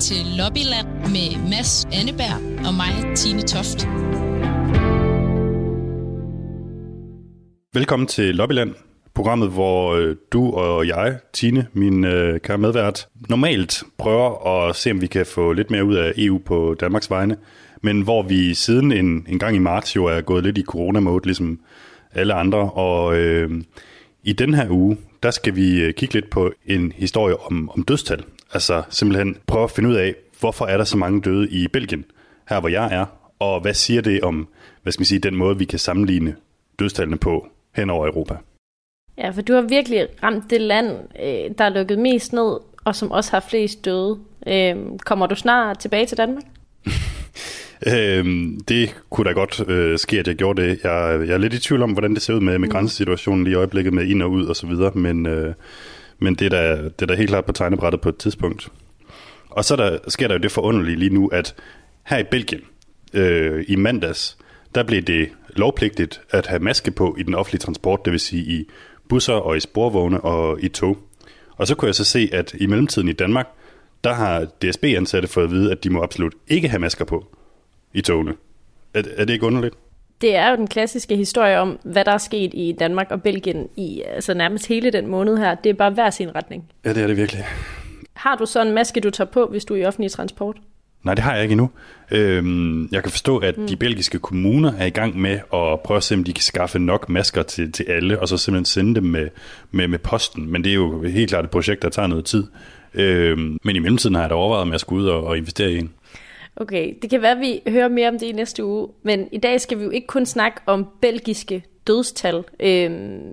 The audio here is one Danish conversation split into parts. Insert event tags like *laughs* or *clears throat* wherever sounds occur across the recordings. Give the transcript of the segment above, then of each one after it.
til Lobbyland med Mads Anneberg og mig, Tine Toft. Velkommen til Lobbyland, programmet, hvor øh, du og jeg, Tine, min øh, kære medvært, normalt prøver at se, om vi kan få lidt mere ud af EU på Danmarks vegne, men hvor vi siden en, en gang i marts jo er gået lidt i corona-mode, ligesom alle andre, og øh, i den her uge, der skal vi øh, kigge lidt på en historie om, om dødstal. Altså simpelthen prøve at finde ud af, hvorfor er der så mange døde i Belgien, her hvor jeg er, og hvad siger det om, hvad skal man sige, den måde, vi kan sammenligne dødstallene på hen over Europa. Ja, for du har virkelig ramt det land, øh, der er lukket mest ned, og som også har flest døde. Øh, kommer du snart tilbage til Danmark? *laughs* Øhm, det kunne da godt øh, ske, at jeg gjorde det. Jeg, jeg er lidt i tvivl om, hvordan det ser ud med, med mm. grænsesituationen lige i øjeblikket med ind og ud og så videre, men, øh, men det, er da, det er da helt klart på tegnebrættet på et tidspunkt. Og så der, sker der jo det forunderlige lige nu, at her i Belgien, øh, i mandags, der blev det lovpligtigt at have maske på i den offentlige transport, det vil sige i busser og i sporvogne og i tog. Og så kunne jeg så se, at i mellemtiden i Danmark, der har DSB-ansatte fået at vide, at de må absolut ikke have masker på i togene. Er, er det ikke underligt? Det er jo den klassiske historie om, hvad der er sket i Danmark og Belgien i altså nærmest hele den måned her. Det er bare hver sin retning. Ja, det er det virkelig. Har du så en maske, du tager på, hvis du er i offentlig transport? Nej, det har jeg ikke endnu. Øhm, jeg kan forstå, at mm. de belgiske kommuner er i gang med at prøve at se, om de kan skaffe nok masker til, til alle, og så simpelthen sende dem med, med, med posten. Men det er jo helt klart et projekt, der tager noget tid. Øhm, men i mellemtiden har jeg da overvejet, om jeg skulle ud og, og investere i en. Okay, det kan være, at vi hører mere om det i næste uge, men i dag skal vi jo ikke kun snakke om belgiske dødstal, øh,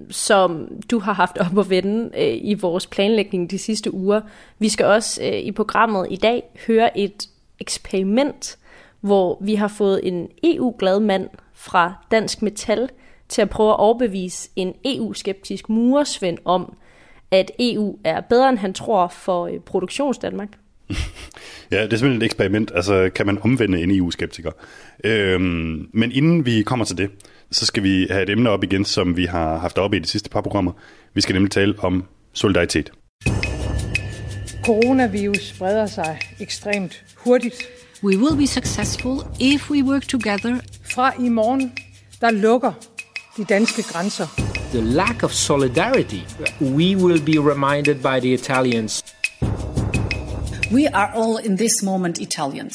som du har haft op at vende øh, i vores planlægning de sidste uger. Vi skal også øh, i programmet i dag høre et eksperiment, hvor vi har fået en EU-glad mand fra Dansk Metal til at prøve at overbevise en EU-skeptisk muresvend om, at EU er bedre end han tror for øh, produktionsdanmark. *laughs* ja, det er simpelthen et eksperiment. Altså, kan man omvende en EU-skeptiker? Øhm, men inden vi kommer til det, så skal vi have et emne op igen, som vi har haft op i de sidste par programmer. Vi skal nemlig tale om solidaritet. Coronavirus spreder sig ekstremt hurtigt. We will be successful if we work together. Fra i morgen, der lukker de danske grænser. The lack of solidarity. We will be reminded by the Italians. We are all in this moment Italians.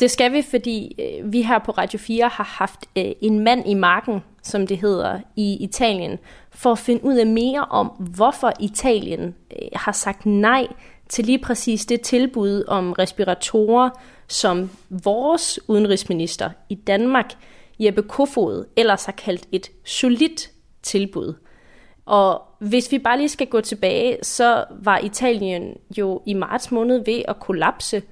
Det skal vi, fordi øh, vi her på Radio 4 har haft øh, en mand i marken, som det hedder, i Italien, for at finde ud af mere om, hvorfor Italien øh, har sagt nej til lige præcis det tilbud om respiratorer, som vores udenrigsminister i Danmark, Jeppe Kofod, ellers har kaldt et solidt tilbud. Og hvis vi bare lige skal gå tilbage, så var Italien jo i marts måned ved at kollapse.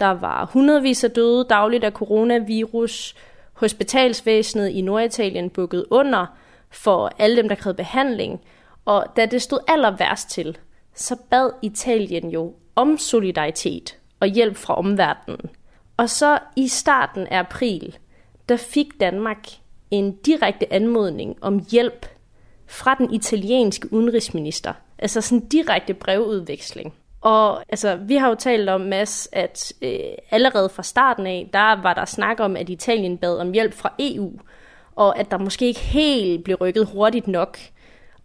Der var hundredvis af døde dagligt af coronavirus. Hospitalsvæsenet i Norditalien bukkede under for alle dem, der krævede behandling. Og da det stod aller værst til, så bad Italien jo om solidaritet og hjælp fra omverdenen. Og så i starten af april, der fik Danmark en direkte anmodning om hjælp fra den italienske udenrigsminister. Altså sådan en direkte brevudveksling. Og altså, vi har jo talt om, Mads, at øh, allerede fra starten af, der var der snak om, at Italien bad om hjælp fra EU, og at der måske ikke helt blev rykket hurtigt nok.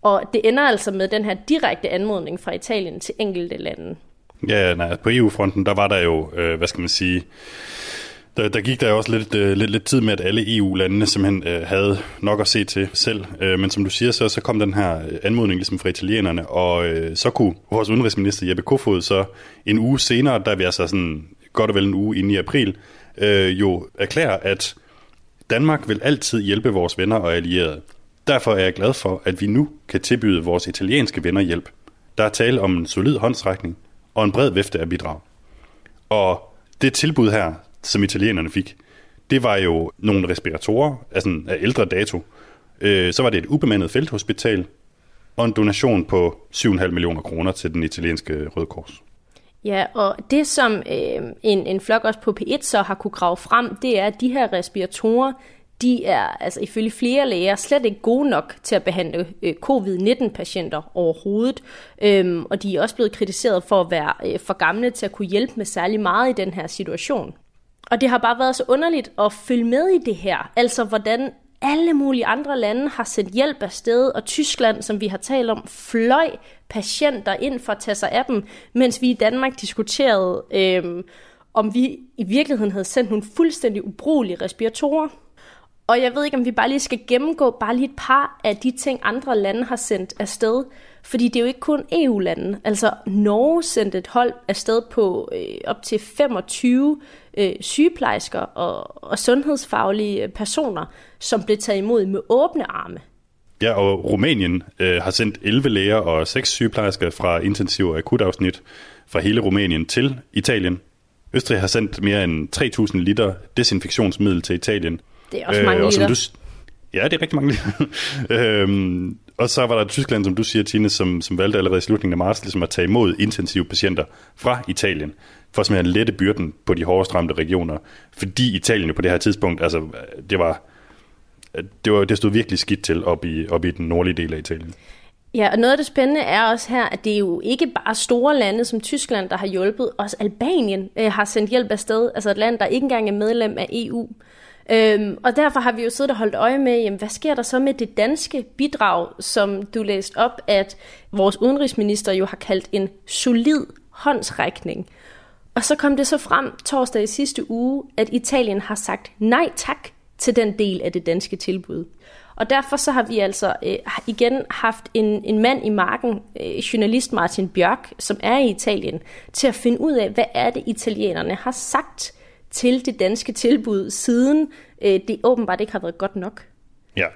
Og det ender altså med den her direkte anmodning fra Italien til enkelte lande. Ja, nej, på EU-fronten, der var der jo, øh, hvad skal man sige, der, der gik der også lidt, øh, lidt, lidt tid med, at alle EU-landene simpelthen øh, havde nok at se til selv. Øh, men som du siger, så, så kom den her anmodning ligesom fra italienerne, og øh, så kunne vores udenrigsminister Jeppe Kofod så en uge senere, der er vi altså sådan godt og vel en uge inde i april, øh, jo erklære, at Danmark vil altid hjælpe vores venner og allierede. Derfor er jeg glad for, at vi nu kan tilbyde vores italienske venner hjælp. Der er tale om en solid håndsrækning og en bred vifte af bidrag. Og det tilbud her, som italienerne fik, det var jo nogle respiratorer altså af ældre dato. Øh, så var det et ubemandet felthospital og en donation på 7,5 millioner kroner til den italienske Røde Kors. Ja, og det som øh, en, en flok også på P1 så har kunne grave frem, det er, at de her respiratorer, de er altså ifølge flere læger slet ikke gode nok til at behandle øh, covid-19-patienter overhovedet, øhm, og de er også blevet kritiseret for at være øh, for gamle til at kunne hjælpe med særlig meget i den her situation. Og det har bare været så underligt at følge med i det her, altså hvordan alle mulige andre lande har sendt hjælp afsted, og Tyskland, som vi har talt om, fløj patienter ind for at tage sig af dem, mens vi i Danmark diskuterede, øh, om vi i virkeligheden havde sendt nogle fuldstændig ubrugelige respiratorer. Og jeg ved ikke, om vi bare lige skal gennemgå bare lige et par af de ting, andre lande har sendt afsted. Fordi det er jo ikke kun EU-lande. Altså Norge sendte et hold afsted på øh, op til 25 øh, sygeplejersker og, og sundhedsfaglige personer, som blev taget imod med åbne arme. Ja, og Rumænien øh, har sendt 11 læger og 6 sygeplejersker fra intensiv og akutafsnit fra hele Rumænien til Italien. Østrig har sendt mere end 3.000 liter desinfektionsmiddel til Italien. Det er også mange øh, liter. Du, ja, det er rigtig mange liter. *laughs* øhm, og så var der Tyskland, som du siger, Tine, som, som valgte allerede i slutningen af marts ligesom at tage imod intensive patienter fra Italien, for simpelthen at lette byrden på de hårdest ramte regioner. Fordi Italien jo på det her tidspunkt, altså det var, det, var, det stod virkelig skidt til op i, op i den nordlige del af Italien. Ja, og noget af det spændende er også her, at det er jo ikke bare store lande som Tyskland, der har hjulpet. Også Albanien øh, har sendt hjælp afsted, altså et land, der ikke engang er medlem af EU. Øhm, og derfor har vi jo siddet og holdt øje med, jamen, hvad sker der så med det danske bidrag, som du læste op, at vores udenrigsminister jo har kaldt en solid håndsrækning. Og så kom det så frem torsdag i sidste uge, at Italien har sagt nej tak til den del af det danske tilbud. Og derfor så har vi altså øh, igen haft en, en mand i marken, øh, journalist Martin Bjørk, som er i Italien, til at finde ud af, hvad er det italienerne har sagt til det danske tilbud, siden øh, det åbenbart ikke har været godt nok. Ja,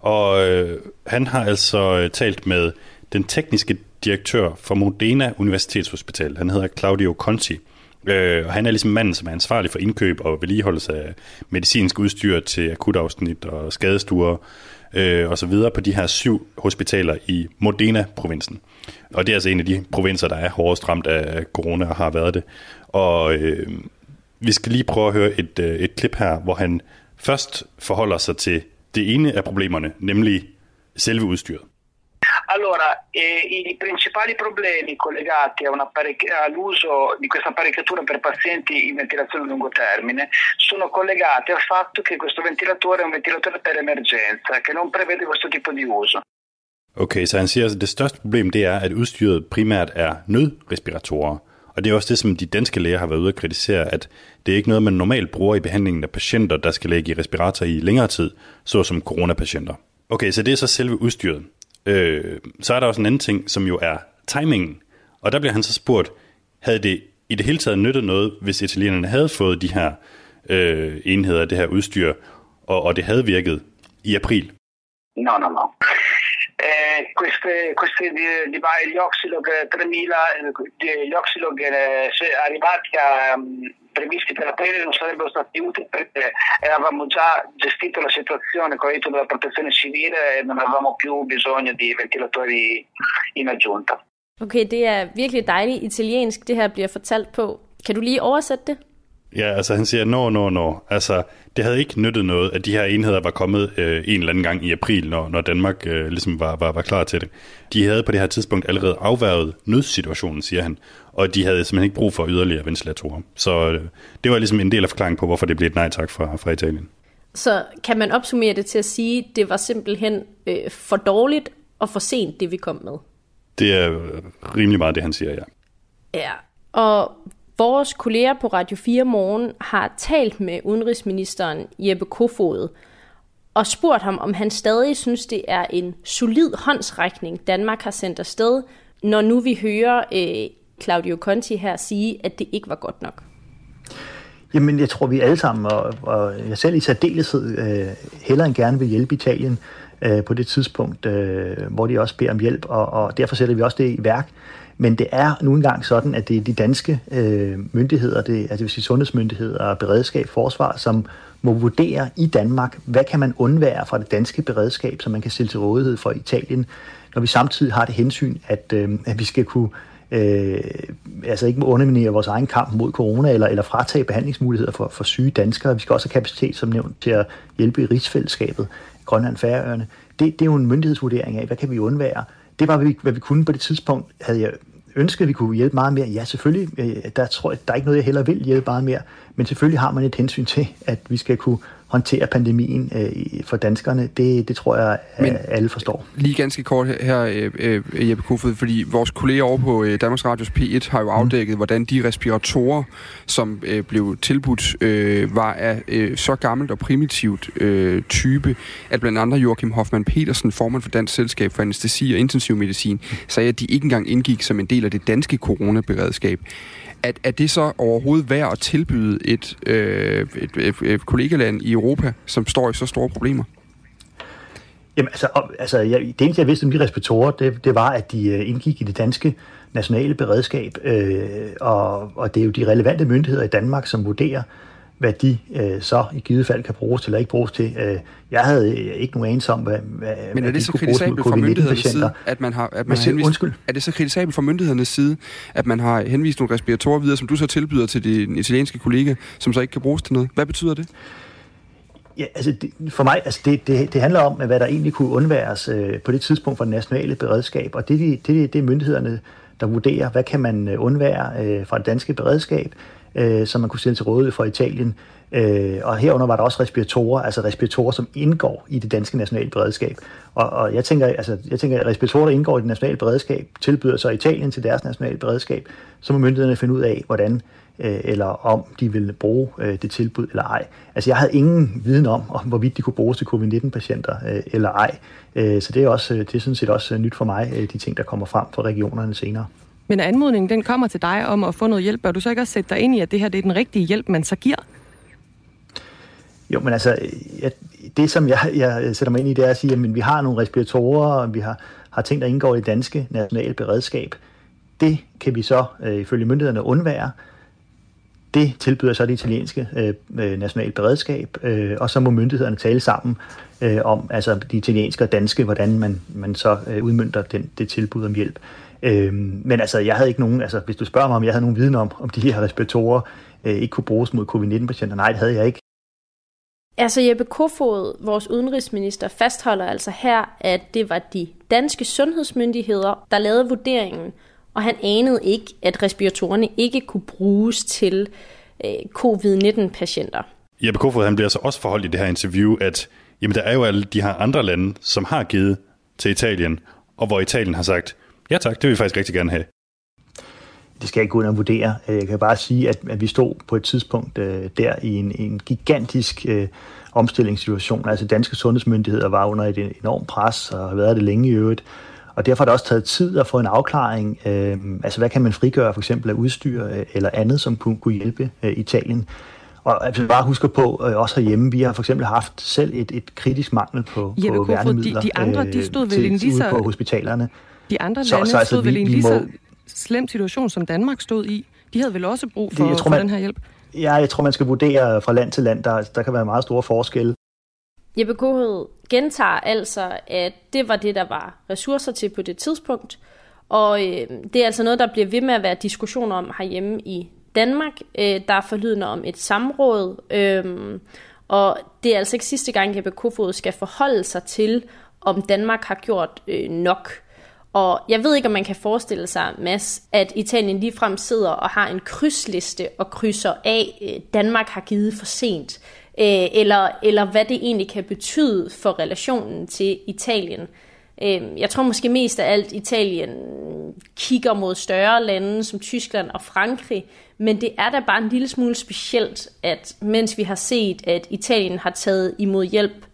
og øh, han har altså øh, talt med den tekniske direktør for Modena Universitetshospital. Han hedder Claudio Conti. Øh, og han er ligesom manden, som er ansvarlig for indkøb og vedligeholdelse af medicinsk udstyr til akutafsnit og skadestuer øh, og så videre på de her syv hospitaler i Modena-provinsen. Og det er altså en af de provinser, der er hårdest ramt af corona og har været det. Og øh, vi skal lige prøve at høre et, øh, et klip her, hvor han først forholder sig til det ene af problemerne, nemlig selve udstyret. Allora, eh, i principali problemi collegati all'uso di questa apparecchiatura per pazienti in ventilazione a lungo termine sono collegati al fatto che questo ventilatore è un ventilatore per emergenza, che non prevede questo tipo di uso. Okay, så han siger, at det største problem det er, at udstyret primært er nødrespiratorer. Og det er også det, som de danske læger har været ude at kritisere, at det er ikke noget, man normalt bruger i behandlingen af patienter, der skal ligge i respirator i længere tid, såsom coronapatienter. Okay, så det er så selve udstyret. Øh, så er der også en anden ting, som jo er timingen. Og der bliver han så spurgt, havde det i det hele taget nyttet noget, hvis italienerne havde fået de her øh, enheder, det her udstyr, og, og det havde virket i april? No, no, no. Eh, queste, queste di, di, gli Oxylog 3000, gli Oxylog eh, arrivati a, previsti per aprile non sarebbero stati utili perché avevamo già gestito la situazione con l'aiuto della protezione civile e non avevamo più bisogno di ventilatori in aggiunta. Okay, det er virkelig dejligt italiensk, det her bliver fortalt på. Kan du lige oversætte det? Ja, altså han siger, no, no, no. Altså, det havde ikke nyttet noget, at de her enheder var kommet øh, en eller anden gang i april, når, når Danmark øh, ligesom var, var, var klar til det. De havde på det her tidspunkt allerede afværget nødsituationen, siger han, og de havde simpelthen ikke brug for yderligere ventilatorer. Så øh, det var ligesom en del af forklaringen på, hvorfor det blev et nej tak fra, fra Italien. Så kan man opsummere det til at sige, at det var simpelthen øh, for dårligt og for sent, det vi kom med? Det er rimelig meget det, han siger, ja. Ja, og Vores kolleger på Radio 4 Morgen har talt med udenrigsministeren Jeppe Kofod og spurgt ham, om han stadig synes, det er en solid håndsrækning, Danmark har sendt afsted, når nu vi hører øh, Claudio Conti her sige, at det ikke var godt nok. Jamen, jeg tror, vi alle sammen, og, og jeg selv i særdeleshed, øh, hellere end gerne vil hjælpe Italien øh, på det tidspunkt, øh, hvor de også beder om hjælp, og, og derfor sætter vi også det i værk. Men det er nu engang sådan, at det er de danske øh, myndigheder, det, altså det vil sige sundhedsmyndigheder, beredskab, forsvar, som må vurdere i Danmark, hvad kan man undvære fra det danske beredskab, som man kan stille til rådighed for Italien, når vi samtidig har det hensyn, at, øh, at vi skal kunne øh, altså ikke må underminere vores egen kamp mod corona, eller, eller fratage behandlingsmuligheder for, for syge danskere. Vi skal også have kapacitet, som nævnt, til at hjælpe i rigsfællesskabet, Grønland, Færøerne. Det, det er jo en myndighedsvurdering af, hvad kan vi undvære. Det var, vi hvad vi kunne på det tidspunkt. Havde jeg ønsket, at vi kunne hjælpe meget mere? Ja, selvfølgelig. Øh, der, tror jeg, der er ikke noget, jeg heller vil hjælpe meget mere. Men selvfølgelig har man et hensyn til, at vi skal kunne håndtere pandemien øh, for danskerne, det, det tror jeg, Men alle forstår. Lige ganske kort her, øh, øh, Jeppe Kofod, fordi vores kolleger over på øh, Danmarks Radios P1 har jo mm. afdækket, mm. hvordan de respiratorer, som øh, blev tilbudt, øh, var af øh, så gammelt og primitivt øh, type, at blandt andre Joachim Hoffmann Petersen, formand for Dansk Selskab for Anestesi og Intensivmedicin, sagde, at de ikke engang indgik som en del af det danske coronaberedskab. Er, er det så overhovedet værd at tilbyde et, øh, et, et, et kollegaland i Europa, som står i så store problemer? Jamen, altså, altså jeg, det eneste, jeg vidste om de respiratorer, det, det var, at de uh, indgik i det danske nationale beredskab, øh, og, og det er jo de relevante myndigheder i Danmark, som vurderer, hvad de øh, så i givet fald kan bruges til eller ikke bruges til. Øh, jeg havde øh, ikke nogen anelse om, hvad, hvad Men er det så kritisabelt fra myndighedernes side, at man har, at man har henvist, undskyld? Er det så kritisabelt fra myndighedernes side, at man har henvist nogle respiratorer videre, som du så tilbyder til din italienske kollega, som så ikke kan bruges til noget? Hvad betyder det? Ja, altså det, for mig, altså det, det, det handler om, hvad der egentlig kunne undværes øh, på det tidspunkt for det nationale beredskab, og det, det, det, det er myndighederne, der vurderer, hvad kan man øh, undvære øh, fra det danske beredskab, øh, som man kunne stille til rådighed for Italien. Øh, og herunder var der også respiratorer, altså respiratorer, som indgår i det danske nationale beredskab. Og, og jeg, tænker, altså, jeg tænker, at respiratorer, der indgår i det nationale beredskab, tilbyder så Italien til deres nationale beredskab, så må myndighederne finde ud af, hvordan øh, eller om de vil bruge øh, det tilbud eller ej. Altså jeg havde ingen viden om, om hvorvidt de kunne bruges til covid-19-patienter øh, eller ej. Øh, så det er, også, det er sådan set også nyt for mig, øh, de ting, der kommer frem fra regionerne senere. Men anmodningen, den kommer til dig om at få noget hjælp. Bør du så ikke også sætte dig ind i, at det her det er den rigtige hjælp, man så giver? Jo, men altså, jeg, det som jeg, jeg sætter mig ind i, det er at sige, at vi har nogle respiratorer, og vi har, har ting, der indgår i det danske nationale beredskab. Det kan vi så øh, ifølge myndighederne undvære. Det tilbyder så det italienske øh, øh nationale beredskab, øh, og så må myndighederne tale sammen øh, om, altså de italienske og danske, hvordan man, man så øh, udmyndter den, det tilbud om hjælp. Øh, men altså, jeg havde ikke nogen, altså hvis du spørger mig, om jeg havde nogen viden om, om de her respiratorer øh, ikke kunne bruges mod covid-19-patienter, nej, det havde jeg ikke. Altså Jeppe Kofod, vores udenrigsminister, fastholder altså her, at det var de danske sundhedsmyndigheder, der lavede vurderingen, og han anede ikke, at respiratorerne ikke kunne bruges til øh, covid-19-patienter. Jeppe Kofod han bliver så også forholdt i det her interview, at jamen, der er jo alle de her andre lande, som har givet til Italien, og hvor Italien har sagt, ja tak, det vil vi faktisk rigtig gerne have. Det skal jeg ikke gå ind og vurdere. Jeg kan bare sige, at, at vi stod på et tidspunkt øh, der i en, en gigantisk øh, omstillingssituation. Altså danske sundhedsmyndigheder var under et enormt pres og har været det længe i øvrigt. Og derfor har det også taget tid at få en afklaring. Øh, altså hvad kan man frigøre for eksempel af udstyr øh, eller andet, som kunne, kunne hjælpe øh, Italien. Og altså, bare husker på, øh, også herhjemme, vi har for eksempel haft selv et, et kritisk mangel på, ja, på værnemidler de, de andre, de stod øh, vel til, lige så... på hospitalerne. De andre så, lande så, altså, stod vel i en lige så slem situation, som Danmark stod i. De havde vel også brug for, det, jeg tror, man, for den her hjælp? Ja, jeg tror, man skal vurdere fra land til land. Der, der kan være meget store forskelle. Jeppe Kohed gentager altså, at det var det, der var ressourcer til på det tidspunkt. Og øh, det er altså noget, der bliver ved med at være diskussioner om herhjemme i Danmark. Øh, der er forlydende om et samråd. Øh, og det er altså ikke sidste gang, Jeppe Kofod skal forholde sig til, om Danmark har gjort øh, nok. Og jeg ved ikke, om man kan forestille sig, Mads, at Italien ligefrem sidder og har en krydsliste og krydser af, øh, Danmark har givet for sent. Øh, eller, eller hvad det egentlig kan betyde for relationen til Italien. Øh, jeg tror måske mest af alt, Italien kigger mod større lande som Tyskland og Frankrig, men det er da bare en lille smule specielt, at mens vi har set, at Italien har taget imod hjælp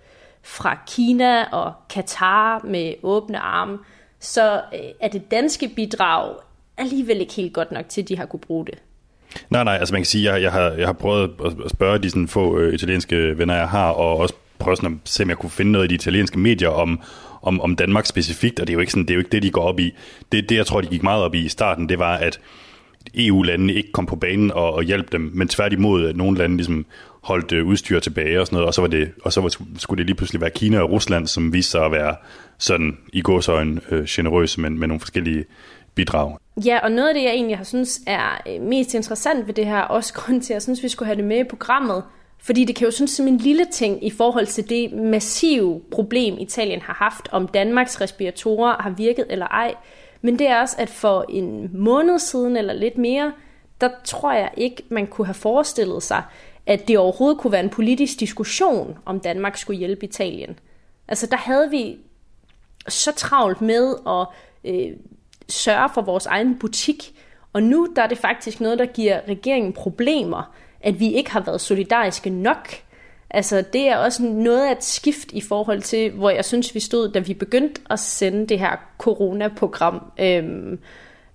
fra Kina og Katar med åbne arme, så øh, er det danske bidrag alligevel ikke helt godt nok til, at de har kunne bruge det. Nej, nej, altså man kan sige, at jeg, jeg, har, jeg har prøvet at spørge de sådan få øh, italienske venner, jeg har, og også prøve sådan at se, om jeg kunne finde noget i de italienske medier om, om, om Danmark specifikt, og det er jo ikke, sådan, det, er jo ikke det, de går op i. Det, det, jeg tror, de gik meget op i i starten, det var, at EU-landene ikke kom på banen og, og hjalp dem, men tværtimod, at nogle lande ligesom holdt øh, udstyr tilbage og sådan noget, og så, var det, og så var, skulle det lige pludselig være Kina og Rusland, som viste sig at være sådan i gåsøjne øh, generøse, men med nogle forskellige bidrag. Ja, og noget af det, jeg egentlig har synes er øh, mest interessant ved det her, også *laughs* grund til, at jeg synes, vi skulle have det med i programmet, fordi det kan jo synes som en lille ting i forhold til det massive problem, Italien har haft, om Danmarks respiratorer har virket eller ej. Men det er også, at for en måned siden eller lidt mere, der tror jeg ikke, man kunne have forestillet sig, at det overhovedet kunne være en politisk diskussion, om Danmark skulle hjælpe Italien. Altså der havde vi så travlt med at øh, sørge for vores egen butik, og nu der er det faktisk noget, der giver regeringen problemer, at vi ikke har været solidariske nok. Altså det er også noget af et skift i forhold til, hvor jeg synes, vi stod, da vi begyndte at sende det her corona-program. Øhm,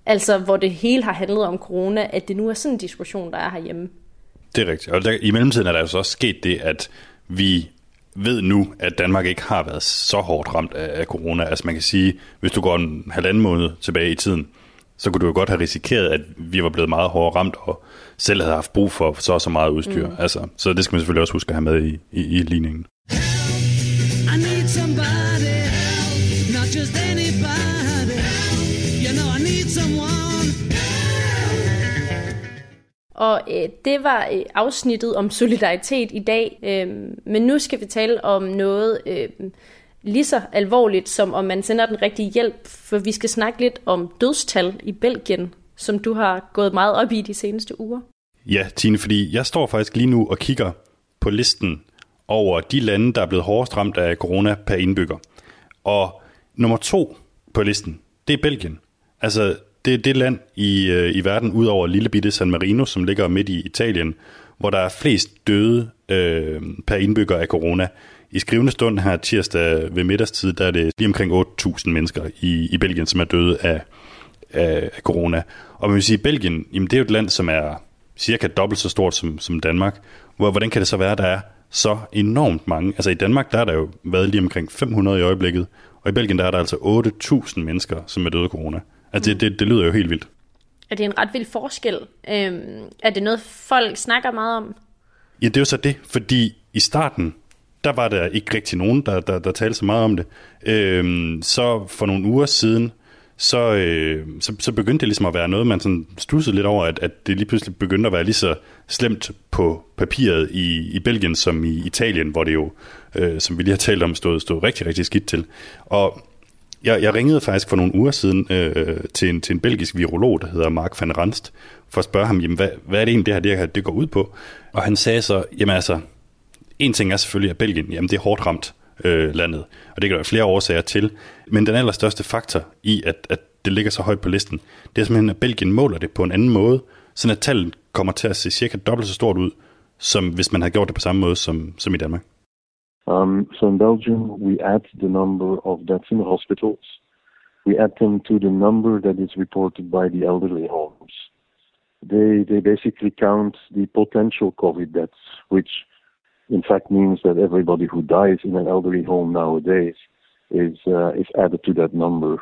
altså hvor det hele har handlet om corona, at det nu er sådan en diskussion, der er herhjemme. Det er rigtigt. Og der, i mellemtiden er der altså også sket det, at vi ved nu, at Danmark ikke har været så hårdt ramt af, af corona. Altså man kan sige, hvis du går en halvanden måned tilbage i tiden, så kunne du jo godt have risikeret, at vi var blevet meget hårdt ramt, og selv havde haft brug for så og så meget udstyr. Mm. Altså, så det skal man selvfølgelig også huske at have med i, i, i ligningen. I need somebody, Og øh, det var øh, afsnittet om solidaritet i dag, øh, men nu skal vi tale om noget øh, lige så alvorligt, som om man sender den rigtige hjælp, for vi skal snakke lidt om dødstal i Belgien, som du har gået meget op i de seneste uger. Ja, Tine, fordi jeg står faktisk lige nu og kigger på listen over de lande, der er blevet hårdest ramt af corona per indbygger. Og nummer to på listen, det er Belgien. Altså, det er det land i, øh, i verden, ud over lille bitte San Marino, som ligger midt i Italien, hvor der er flest døde øh, per indbygger af corona. I skrivende stund her tirsdag ved middagstid, der er det lige omkring 8.000 mennesker i, i Belgien, som er døde af, af, af corona. Og man vil sige, at Belgien, jamen det er jo et land, som er cirka dobbelt så stort som, som Danmark. Hvordan kan det så være, at der er så enormt mange? Altså i Danmark, der er der jo været lige omkring 500 i øjeblikket, og i Belgien, der er der altså 8.000 mennesker, som er døde af corona. Altså det, det, det lyder jo helt vildt. Er det en ret vild forskel? Øhm, er det noget, folk snakker meget om? Ja, det er jo så det, fordi i starten, der var der ikke rigtig nogen, der, der, der talte så meget om det. Øhm, så for nogle uger siden, så, øh, så, så begyndte det ligesom at være noget, man sådan stussede lidt over, at, at det lige pludselig begyndte at være lige så slemt på papiret i, i Belgien som i Italien, hvor det jo, øh, som vi lige har talt om, stod, stod rigtig, rigtig skidt til. Og jeg, jeg ringede faktisk for nogle uger siden øh, til, en, til en belgisk virolog, der hedder Mark van Ranst, for at spørge ham, jamen, hvad, hvad er det egentlig, det her, det her det går ud på? Og han sagde så, jamen altså, en ting er selvfølgelig, at Belgien, jamen det er hårdt ramt øh, landet, og det kan der være flere årsager til, men den allerstørste faktor i, at, at det ligger så højt på listen, det er simpelthen, at Belgien måler det på en anden måde, sådan at tallet kommer til at se cirka dobbelt så stort ud, som hvis man havde gjort det på samme måde som, som i Danmark. Um, so in Belgium, we add the number of deaths in hospitals. We add them to the number that is reported by the elderly homes. They, they basically count the potential COVID deaths, which in fact means that everybody who dies in an elderly home nowadays is, uh, is added to that number.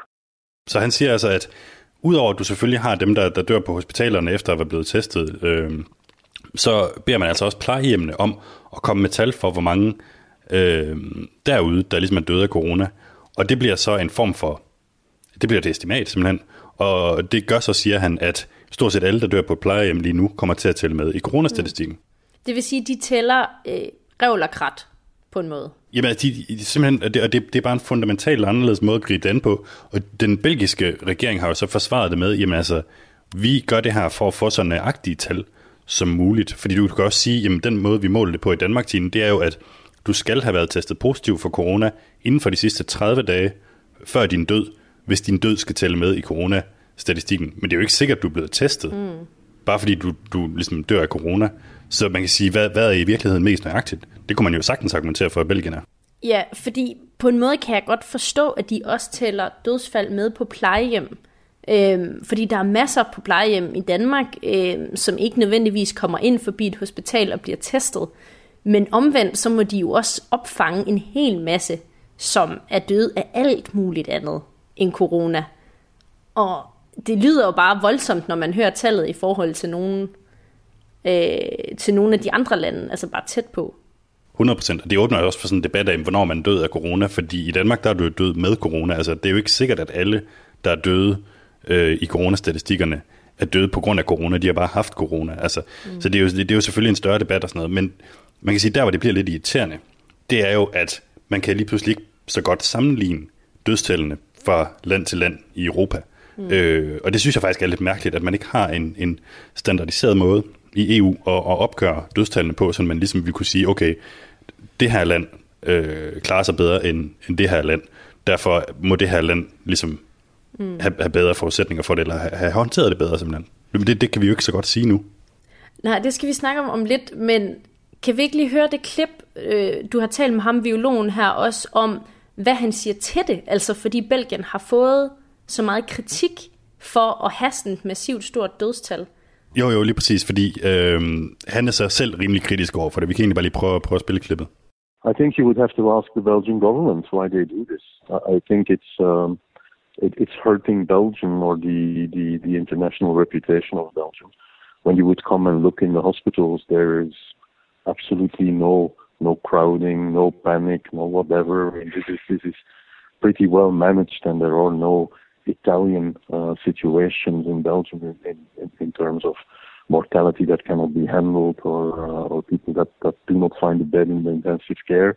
Så han siger altså, at udover at du selvfølgelig har dem, der, der dør på hospitalerne efter at være blevet testet, øh, så beder man altså også plejehjemmene om at komme med tal for, hvor mange øh, derude, der ligesom er døde af corona. Og det bliver så en form for, det bliver et estimat simpelthen. Og det gør så, siger han, at stort set alle, der dør på plejehjem lige nu, kommer til at tælle med i coronastatistikken. Mm. Det vil sige, at de tæller øh, revl og krat på en måde. Jamen, de, de, simpelthen, og det, og det, det er bare en fundamentalt anderledes måde at gribe det an på. Og den belgiske regering har jo så forsvaret det med, jamen altså, vi gør det her for at få så nøjagtige tal som muligt. Fordi du kan også sige, jamen den måde, vi måler det på i Danmark, det er jo, at du skal have været testet positiv for corona inden for de sidste 30 dage før din død, hvis din død skal tælle med i coronastatistikken. Men det er jo ikke sikkert, at du er blevet testet, mm. bare fordi du, du ligesom dør af corona. Så man kan sige, hvad, hvad er i virkeligheden mest nøjagtigt? Det kunne man jo sagtens argumentere for, at Belgien er. Ja, fordi på en måde kan jeg godt forstå, at de også tæller dødsfald med på plejehjem. Øhm, fordi der er masser på plejehjem i Danmark, øhm, som ikke nødvendigvis kommer ind forbi et hospital og bliver testet. Men omvendt, så må de jo også opfange en hel masse, som er død af alt muligt andet end corona. Og det lyder jo bare voldsomt, når man hører tallet i forhold til nogle, øh, til nogle af de andre lande, altså bare tæt på. 100%, og det åbner jo også for sådan en debat af, hvornår man død af corona, fordi i Danmark der er du jo død med corona, altså det er jo ikke sikkert, at alle, der er døde øh, i coronastatistikkerne er døde på grund af corona. De har bare haft corona. Altså, mm. Så det er, jo, det, det er jo selvfølgelig en større debat og sådan noget. Men man kan sige, der hvor det bliver lidt irriterende, det er jo, at man kan lige pludselig ikke så godt sammenligne dødstallene fra land til land i Europa. Mm. Øh, og det synes jeg faktisk er lidt mærkeligt, at man ikke har en, en standardiseret måde i EU at, at opgøre dødstallene på, så man ligesom vil kunne sige, okay, det her land øh, klarer sig bedre end, end det her land. Derfor må det her land ligesom mm. have, have bedre forudsætninger for det, eller have, have håndteret det bedre simpelthen. Men det, det kan vi jo ikke så godt sige nu. Nej, det skal vi snakke om om lidt, men kan vi ikke lige høre det klip, øh, du har talt med ham, biologen her, også om, hvad han siger til det? Altså fordi Belgien har fået så meget kritik for at have sådan et massivt stort dødstal. Jo, jo, lige præcis, fordi øh, han er sig selv rimelig kritisk over for det. Vi kan egentlig bare lige prøve, prøve at spille klippet. I think you would have to ask the Belgian government why they do this. I think it's um, it, it's hurting Belgium or the, the, the international reputation of Belgium. When you would come and look in the hospitals, there is absolutely no no crowding, no panic, no whatever. This is this is pretty well managed, and there are no Italian uh, situations in Belgium in, in, in terms of mortality that cannot be handled or uh, or people that, that do not find a bed in the intensive care.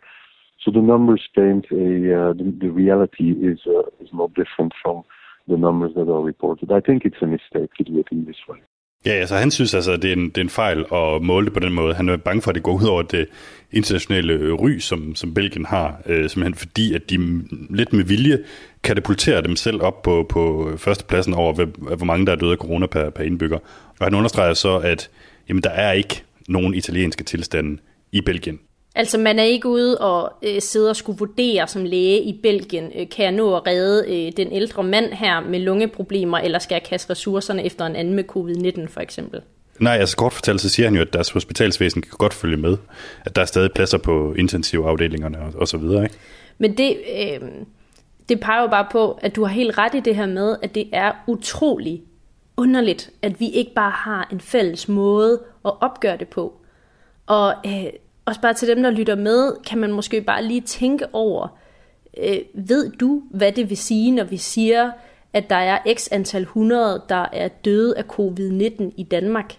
So the numbers paint a uh, the, the reality is uh, is not different from the numbers that are reported. I think it's a mistake to do it in this way. Ja, altså han synes altså, at det er, en, det er en fejl at måle det på den måde. Han er bange for, at det går ud over det internationale ry, som, som Belgien har, øh, simpelthen fordi, at de lidt med vilje katapulterer dem selv op på, på førstepladsen over, hvor, hvor mange der er døde af corona per, per indbygger. Og han understreger så, at jamen, der er ikke nogen italienske tilstande i Belgien. Altså man er ikke ude og øh, sidde og skulle vurdere som læge i Belgien, øh, kan jeg nå at redde øh, den ældre mand her med lungeproblemer, eller skal jeg kaste ressourcerne efter en anden med covid-19 for eksempel? Nej, altså kort fortalt, så siger han jo, at deres hospitalsvæsen kan godt følge med. At der er stadig pladser på intensivafdelingerne og, og så videre, ikke? Men det, øh, det peger jo bare på, at du har helt ret i det her med, at det er utrolig underligt, at vi ikke bare har en fælles måde at opgøre det på. Og øh, også bare til dem, der lytter med, kan man måske bare lige tænke over, øh, ved du, hvad det vil sige, når vi siger, at der er x antal 100, der er døde af covid-19 i Danmark,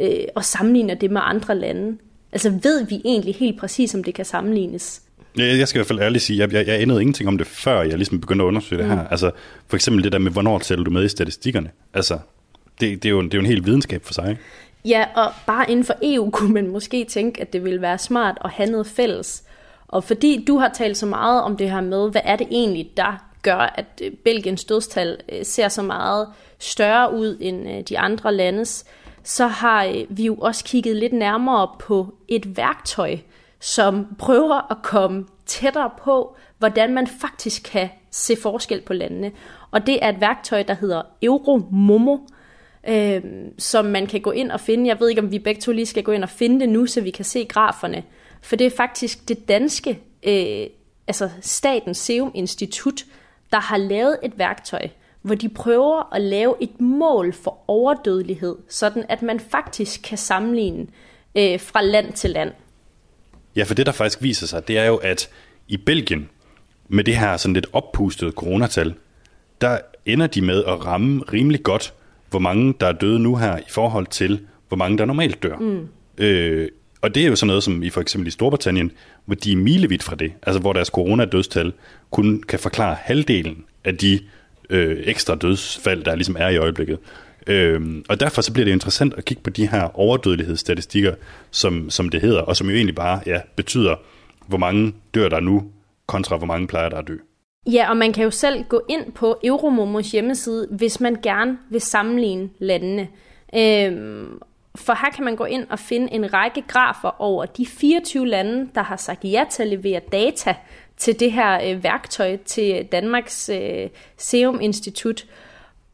øh, og sammenligner det med andre lande? Altså ved vi egentlig helt præcis, om det kan sammenlignes? Jeg skal i hvert fald ærligt sige, jeg, jeg, jeg anede ingenting om det, før jeg ligesom begyndte at undersøge mm. det her. Altså, for eksempel det der med, hvornår tæller du med i statistikkerne? Altså, det, det, er, jo, det er jo en hel videnskab for sig, ikke? Ja, og bare inden for EU *laughs* kunne man måske tænke, at det ville være smart at have noget fælles. Og fordi du har talt så meget om det her med, hvad er det egentlig, der gør, at øh, Belgiens dødstal øh, ser så meget større ud end øh, de andre landes, så har vi jo også kigget lidt nærmere på et værktøj, som prøver at komme tættere på, hvordan man faktisk kan se forskel på landene. Og det er et værktøj, der hedder Euromomo, øh, som man kan gå ind og finde. Jeg ved ikke, om vi begge to lige skal gå ind og finde det nu, så vi kan se graferne. For det er faktisk det danske, øh, altså Statens Serum Institut, der har lavet et værktøj, hvor de prøver at lave et mål for overdødelighed, sådan at man faktisk kan sammenligne øh, fra land til land. Ja, for det der faktisk viser sig, det er jo, at i Belgien, med det her sådan lidt oppustede coronatal, der ender de med at ramme rimelig godt hvor mange der er døde nu her i forhold til, hvor mange der normalt dør. Mm. Øh, og det er jo sådan noget som i for eksempel i Storbritannien, hvor de er milevidt fra det, altså hvor deres coronadødstal kun kan forklare halvdelen af de øh, ekstra dødsfald, der ligesom er i øjeblikket. Øh, og derfor så bliver det interessant at kigge på de her overdødelighedsstatistikker, som, som det hedder, og som jo egentlig bare ja, betyder, hvor mange dør der nu, kontra hvor mange plejer der at dø. Ja, og man kan jo selv gå ind på Euromomos hjemmeside, hvis man gerne vil sammenligne landene. Øhm, for her kan man gå ind og finde en række grafer over de 24 lande, der har sagt ja til at levere data til det her øh, værktøj til Danmarks øh, Serum Institut.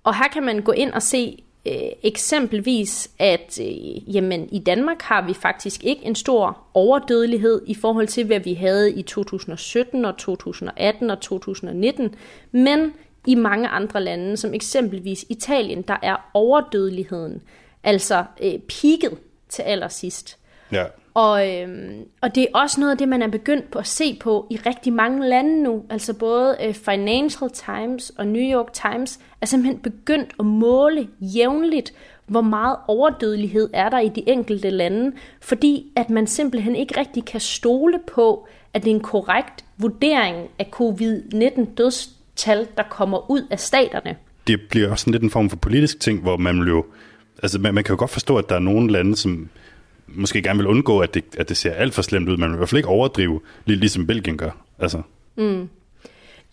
Og her kan man gå ind og se øh, eksempelvis, at øh, jamen, i Danmark har vi faktisk ikke en stor overdødelighed i forhold til, hvad vi havde i 2017 og 2018 og 2019, men i mange andre lande, som eksempelvis Italien, der er overdødeligheden altså øh, peaked til allersidst. Ja. Og, øhm, og det er også noget af det, man er begyndt på at se på i rigtig mange lande nu. Altså både øh, Financial Times og New York Times er simpelthen begyndt at måle jævnligt, hvor meget overdødelighed er der i de enkelte lande, fordi at man simpelthen ikke rigtig kan stole på, at det er en korrekt vurdering af covid-19 dødstal, der kommer ud af staterne. Det bliver også sådan lidt en form for politisk ting, hvor man jo, altså man, man kan jo godt forstå, at der er nogle lande, som måske gerne vil undgå, at det, at det ser alt for slemt ud. Man vil i hvert fald ikke overdrive, lige ligesom Belgien gør. Altså. Mm.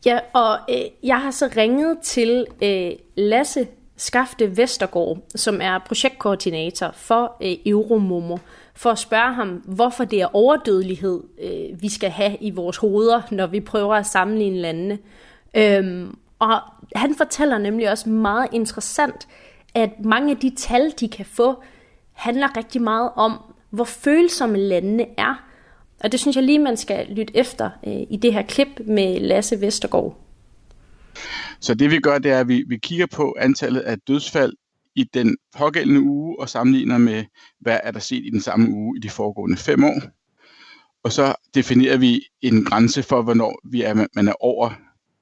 Ja, og øh, jeg har så ringet til øh, Lasse Skafte Vestergaard, som er projektkoordinator for øh, Euromomo, for at spørge ham, hvorfor det er overdødelighed, øh, vi skal have i vores hoveder, når vi prøver at sammenligne landene. Øhm, og han fortæller nemlig også meget interessant, at mange af de tal, de kan få, handler rigtig meget om, hvor følsomme landene er. Og det synes jeg lige, man skal lytte efter øh, i det her klip med Lasse Vestergaard. Så det vi gør, det er, at vi, vi kigger på antallet af dødsfald i den pågældende uge og sammenligner med, hvad er der set i den samme uge i de foregående fem år. Og så definerer vi en grænse for, hvornår vi er, man er over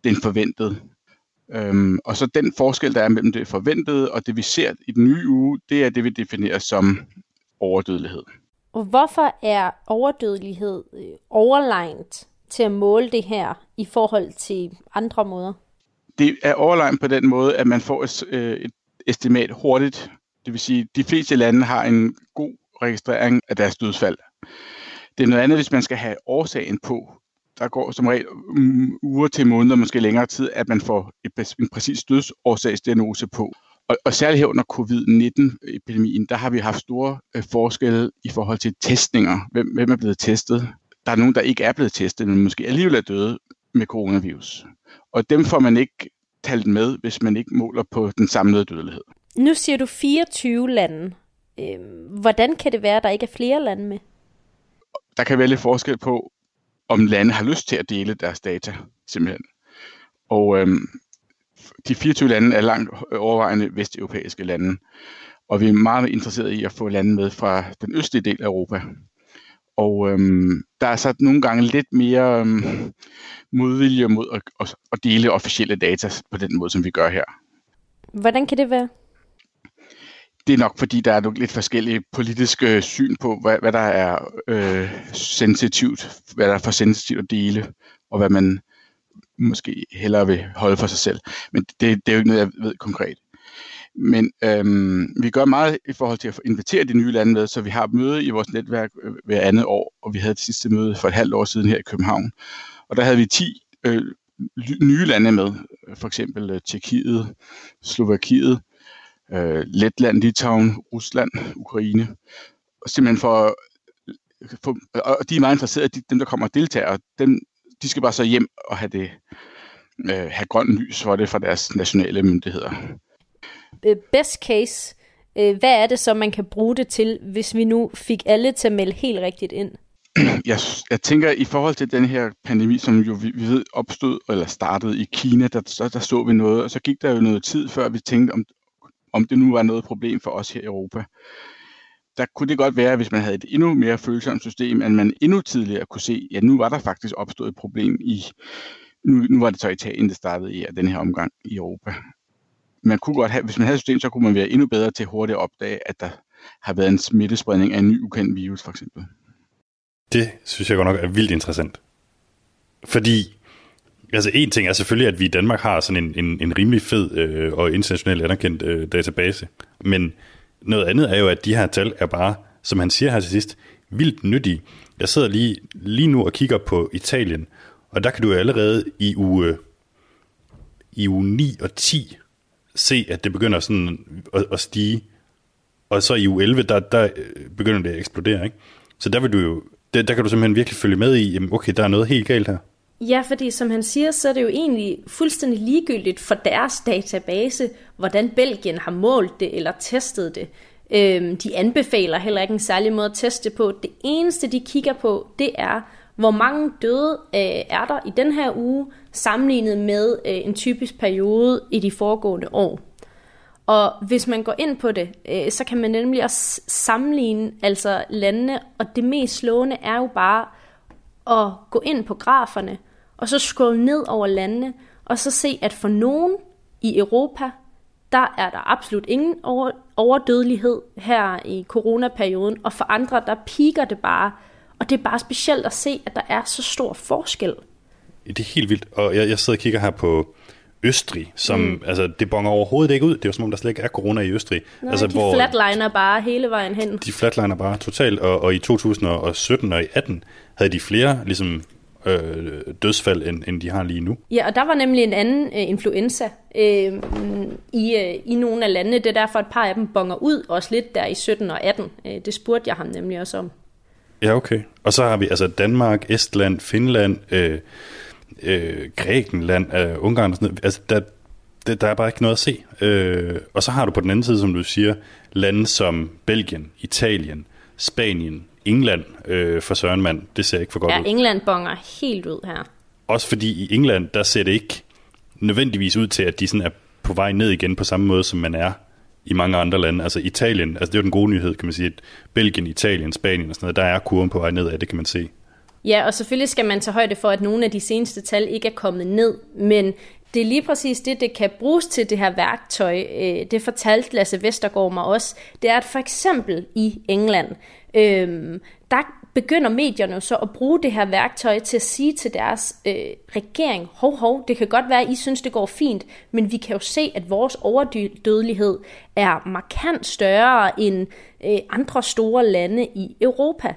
den forventede. Øhm, og så den forskel, der er mellem det forventede og det, vi ser i den nye uge, det er det, vi definerer som overdødelighed. Og hvorfor er overdødelighed øh, overlegnet til at måle det her i forhold til andre måder? Det er overlegnet på den måde, at man får et, øh, et estimat hurtigt. Det vil sige, at de fleste lande har en god registrering af deres dødsfald. Det er noget andet, hvis man skal have årsagen på. Der går som regel uger til måneder, måske længere tid, at man får en præcis dødsårsagsdiagnose på. Og, og særligt her under covid-19-epidemien, der har vi haft store øh, forskelle i forhold til testninger. Hvem, hvem er blevet testet? Der er nogen, der ikke er blevet testet, men måske alligevel er døde med coronavirus. Og dem får man ikke talt med, hvis man ikke måler på den samlede dødelighed. Nu siger du 24 lande. Øhm, hvordan kan det være, at der ikke er flere lande med? Der kan være lidt forskel på, om lande har lyst til at dele deres data, simpelthen. Og øhm, de 24 lande er langt overvejende vesteuropæiske lande, og vi er meget interesserede i at få lande med fra den østlige del af Europa. Og øhm, der er så nogle gange lidt mere øhm, modvilje mod at, at, at dele officielle data på den måde, som vi gør her. Hvordan kan det være? Det er nok, fordi der er lidt forskellige politiske syn på, hvad, hvad der er øh, sensitivt, hvad der er for sensitivt at dele, og hvad man måske hellere vil holde for sig selv. Men det, det er jo ikke noget, jeg ved konkret. Men øhm, vi gør meget i forhold til at invitere de nye lande med, så vi har møde i vores netværk øh, hver andet år, og vi havde det sidste møde for et halvt år siden her i København. Og der havde vi 10 øh, nye lande med, for eksempel øh, Tjekkiet, Slovakiet, øh, Letland, Litauen, Rusland, Ukraine. Og simpelthen for, for og de er meget interesserede, dem der kommer og deltager, dem, de skal bare så hjem og have det øh, have grøn lys for det fra deres nationale myndigheder. Øh, best case, øh, hvad er det så, man kan bruge det til, hvis vi nu fik alle til at melde helt rigtigt ind? *clears throat* Jeg, jeg tænker, i forhold til den her pandemi, som jo vi, vi ved opstod eller startede i Kina, der, så, der så vi noget, og så gik der jo noget tid, før vi tænkte, om, om det nu var noget problem for os her i Europa. Der kunne det godt være, hvis man havde et endnu mere følsomt system, at man endnu tidligere kunne se, ja, nu var der faktisk opstået et problem i, nu, nu var det så Italien, det startede i den her omgang i Europa man kunne godt have, hvis man havde et system, så kunne man være endnu bedre til hurtigt at opdage, at der har været en smittespredning af en ny ukendt virus, for eksempel. Det synes jeg godt nok er vildt interessant. Fordi, altså en ting er selvfølgelig, at vi i Danmark har sådan en, en, en rimelig fed øh, og internationalt anerkendt øh, database. Men noget andet er jo, at de her tal er bare, som han siger her til sidst, vildt nyttige. Jeg sidder lige, lige nu og kigger på Italien, og der kan du allerede i uge, i uge 9 og 10 se, at det begynder sådan at, at stige. Og så i u 11, der, der øh, begynder det at eksplodere, ikke? Så der vil du jo, der, der kan du simpelthen virkelig følge med i, jamen okay, der er noget helt galt her. Ja, fordi som han siger, så er det jo egentlig fuldstændig ligegyldigt for deres database, hvordan Belgien har målt det eller testet det. Øhm, de anbefaler heller ikke en særlig måde at teste på. Det eneste, de kigger på, det er, hvor mange døde øh, er der i den her uge, sammenlignet med øh, en typisk periode i de foregående år. Og hvis man går ind på det, øh, så kan man nemlig også sammenligne altså landene, og det mest slående er jo bare at gå ind på graferne, og så scrolle ned over landene, og så se, at for nogen i Europa, der er der absolut ingen over, overdødelighed her i coronaperioden, og for andre, der piker det bare. Og det er bare specielt at se, at der er så stor forskel. Det er helt vildt, og jeg, jeg sidder og kigger her på Østrig, som, mm. altså, det bonger overhovedet ikke ud. Det er jo som om, der slet ikke er corona i Østrig. Nej, altså, de hvor, flatliner bare hele vejen hen. De flatliner bare totalt, og, og i 2017 og i 18 havde de flere ligesom, øh, dødsfald, end, end de har lige nu. Ja, og der var nemlig en anden øh, influenza øh, i, øh, i nogle af landene. Det er derfor, et par af dem bonger ud, også lidt der i 17 og 18. Øh, det spurgte jeg ham nemlig også om. Ja, okay. Og så har vi altså Danmark, Estland, Finland, øh, øh, Grækenland, øh, Ungarn og sådan noget. Altså, der, der, der er bare ikke noget at se. Øh, og så har du på den anden side, som du siger, lande som Belgien, Italien, Spanien, England øh, for Søren Mand. Det ser ikke for godt ja, ud. England bonger helt ud her. Også fordi i England, der ser det ikke nødvendigvis ud til, at de sådan er på vej ned igen på samme måde, som man er i mange andre lande. Altså Italien, altså det er jo den gode nyhed, kan man sige, at Belgien, Italien, Spanien og sådan noget, der er kurven på vej ned af, det kan man se. Ja, og selvfølgelig skal man tage højde for, at nogle af de seneste tal ikke er kommet ned, men det er lige præcis det, det kan bruges til, det her værktøj. Øh, det fortalte Lasse Vestergaard mig også. Det er, at for eksempel i England, øh, der begynder medierne så at bruge det her værktøj til at sige til deres øh, regering, hov hov, det kan godt være, at I synes, det går fint, men vi kan jo se, at vores overdødelighed er markant større end øh, andre store lande i Europa.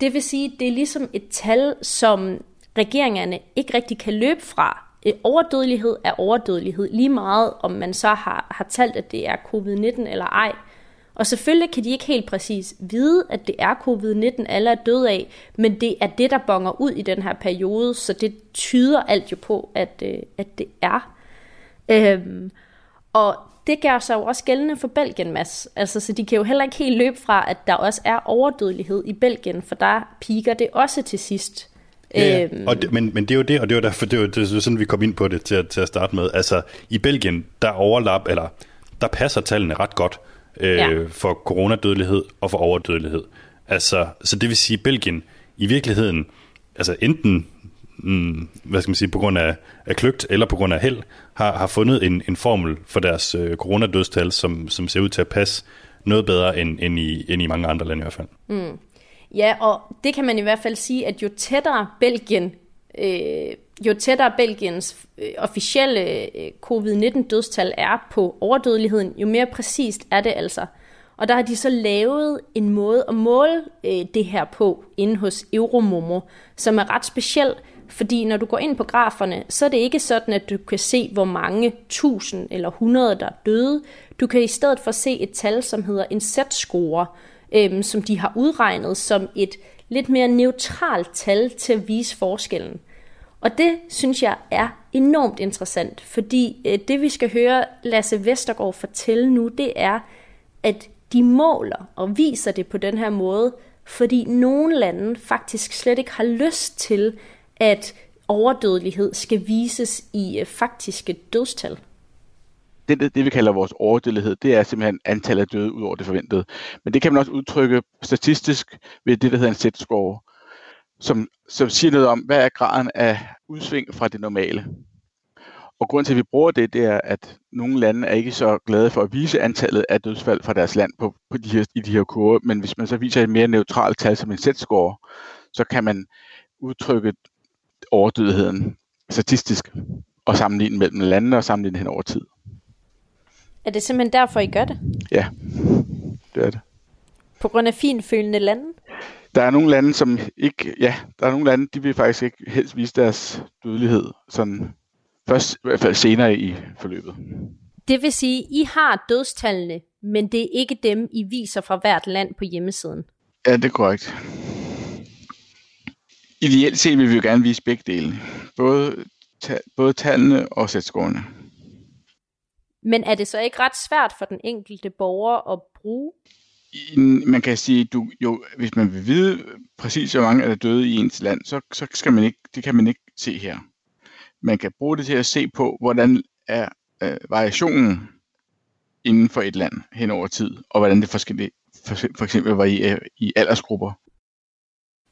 Det vil sige, det er ligesom et tal, som regeringerne ikke rigtig kan løbe fra. Øh, overdødelighed er overdødelighed, lige meget om man så har, har talt, at det er covid-19 eller ej. Og selvfølgelig kan de ikke helt præcis vide, at det er covid-19, alle er døde af, men det er det, der bonger ud i den her periode, så det tyder alt jo på, at, øh, at det er. Øhm, og det gør sig jo også gældende for Belgien, Mads. Altså, så de kan jo heller ikke helt løbe fra, at der også er overdødelighed i Belgien, for der piker det også til sidst. Ja, øhm. og det, men, men det er jo det, og det er jo derfor, det jo, det er sådan, vi kom ind på det til at, til at starte med. Altså, i Belgien, der overlap, eller der passer tallene ret godt øh, ja. for coronadødelighed og for overdødelighed. Altså, så det vil sige, at Belgien i virkeligheden, altså enten mm, hvad skal man sige, på grund af, af kløgt eller på grund af held, har, har fundet en, en formel for deres øh, coronadødstal, som, som ser ud til at passe noget bedre end, end, i, end i mange andre lande i hvert fald. Mm. Ja, og det kan man i hvert fald sige, at jo tættere Belgien, øh, jo tættere Belgiens øh, officielle øh, covid-19-dødstal er på overdødeligheden, jo mere præcist er det altså. Og der har de så lavet en måde at måle øh, det her på inde hos Euromomo, som er ret speciel, fordi når du går ind på graferne, så er det ikke sådan, at du kan se, hvor mange tusind eller hundrede, der er døde. Du kan i stedet for se et tal, som hedder en Z-score, øhm, som de har udregnet som et lidt mere neutralt tal til at vise forskellen. Og det synes jeg er enormt interessant, fordi øh, det vi skal høre Lasse Vestergaard fortælle nu, det er, at de måler og viser det på den her måde, fordi nogle lande faktisk slet ikke har lyst til, at overdødelighed skal vises i øh, faktiske dødstal. Det, det, det, vi kalder vores overdødelighed, det er simpelthen antallet af døde ud over det forventede. Men det kan man også udtrykke statistisk ved det, der hedder en Z-score, som, som siger noget om, hvad er graden af udsving fra det normale. Og grunden til, at vi bruger det, det er, at nogle lande er ikke så glade for at vise antallet af dødsfald fra deres land på, på de her, i de her kurver, men hvis man så viser et mere neutralt tal som en Z-score, så kan man udtrykke overdødeligheden statistisk og sammenligne mellem landene og sammenligne hen over tid. Er det simpelthen derfor, I gør det? Ja, det er det. På grund af finfølende lande? Der er nogle lande, som ikke, ja, der er nogle lande, de vil faktisk ikke helst vise deres dødelighed, sådan først i hvert fald senere i forløbet. Det vil sige, I har dødstallene, men det er ikke dem, I viser fra hvert land på hjemmesiden? Ja, det er korrekt. Ideelt set vil vi jo gerne vise begge dele. Både, ta- både tallene og sætskårene. Men er det så ikke ret svært for den enkelte borger at bruge? Man kan sige, du jo, hvis man vil vide præcis, hvor mange er der døde i ens land, så, så skal man ikke, det kan man ikke se her. Man kan bruge det til at se på, hvordan er øh, variationen inden for et land hen over tid, og hvordan det forskellige, for, for eksempel var i, i aldersgrupper.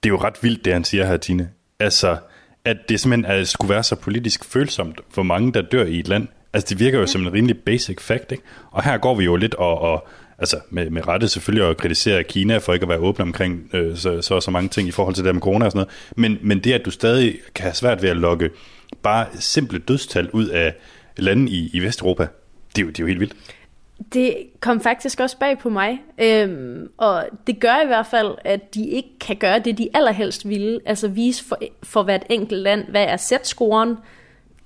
Det er jo ret vildt, det han siger her, Tine. Altså, at det simpelthen at skulle være så politisk følsomt for mange, der dør i et land. Altså, det virker jo som en rimelig basic fact, ikke? Og her går vi jo lidt og, og altså med, med rette selvfølgelig at kritisere Kina for ikke at være åbne omkring øh, så, så, så mange ting i forhold til det med corona og sådan noget. Men, men det, at du stadig kan have svært ved at lokke bare simple dødstal ud af lande i, i Vesteuropa, det er, jo, det er jo helt vildt. Det kom faktisk også bag på mig, øhm, og det gør i hvert fald, at de ikke kan gøre det, de allerhelst ville, altså vise for, for hvert enkelt land, hvad er sætscoren.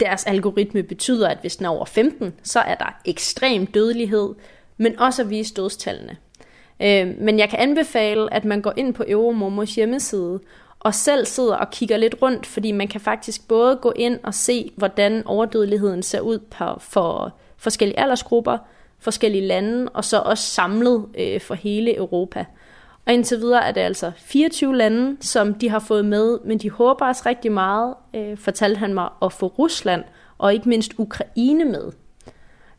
Deres algoritme betyder, at hvis den er over 15, så er der ekstrem dødelighed, men også at vise dødstallene. Øh, men jeg kan anbefale, at man går ind på Euromomos hjemmeside, og selv sidder og kigger lidt rundt, fordi man kan faktisk både gå ind og se, hvordan overdødeligheden ser ud for forskellige aldersgrupper, forskellige lande, og så også samlet øh, for hele Europa. Og indtil videre er det altså 24 lande, som de har fået med, men de håber også rigtig meget, øh, fortalte han mig, at få Rusland og ikke mindst Ukraine med.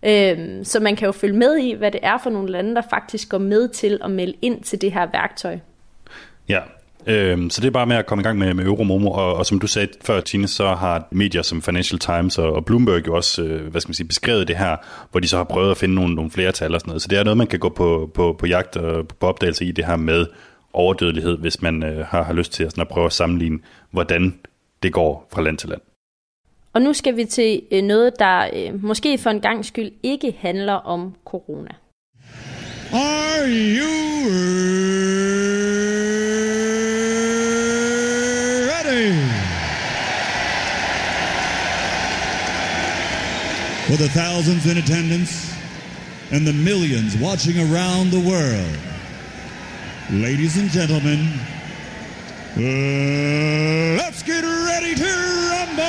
Øh, så man kan jo følge med i, hvad det er for nogle lande, der faktisk går med til at melde ind til det her værktøj. Ja, Øhm, så det er bare med at komme i gang med, med Euromomo, og, og som du sagde før, Tine, så har medier som Financial Times og, og Bloomberg jo også øh, hvad skal man sige, beskrevet det her, hvor de så har prøvet at finde nogle, nogle flere tal og sådan noget. Så det er noget, man kan gå på, på, på jagt og på opdagelse i det her med overdødelighed, hvis man øh, har, har lyst til at, sådan at prøve at sammenligne, hvordan det går fra land til land. Og nu skal vi til øh, noget, der øh, måske for en gang skyld ikke handler om corona. Are you for the thousands in attendance and the millions watching around the world. Ladies and gentlemen, uh, let's get ready to rumble!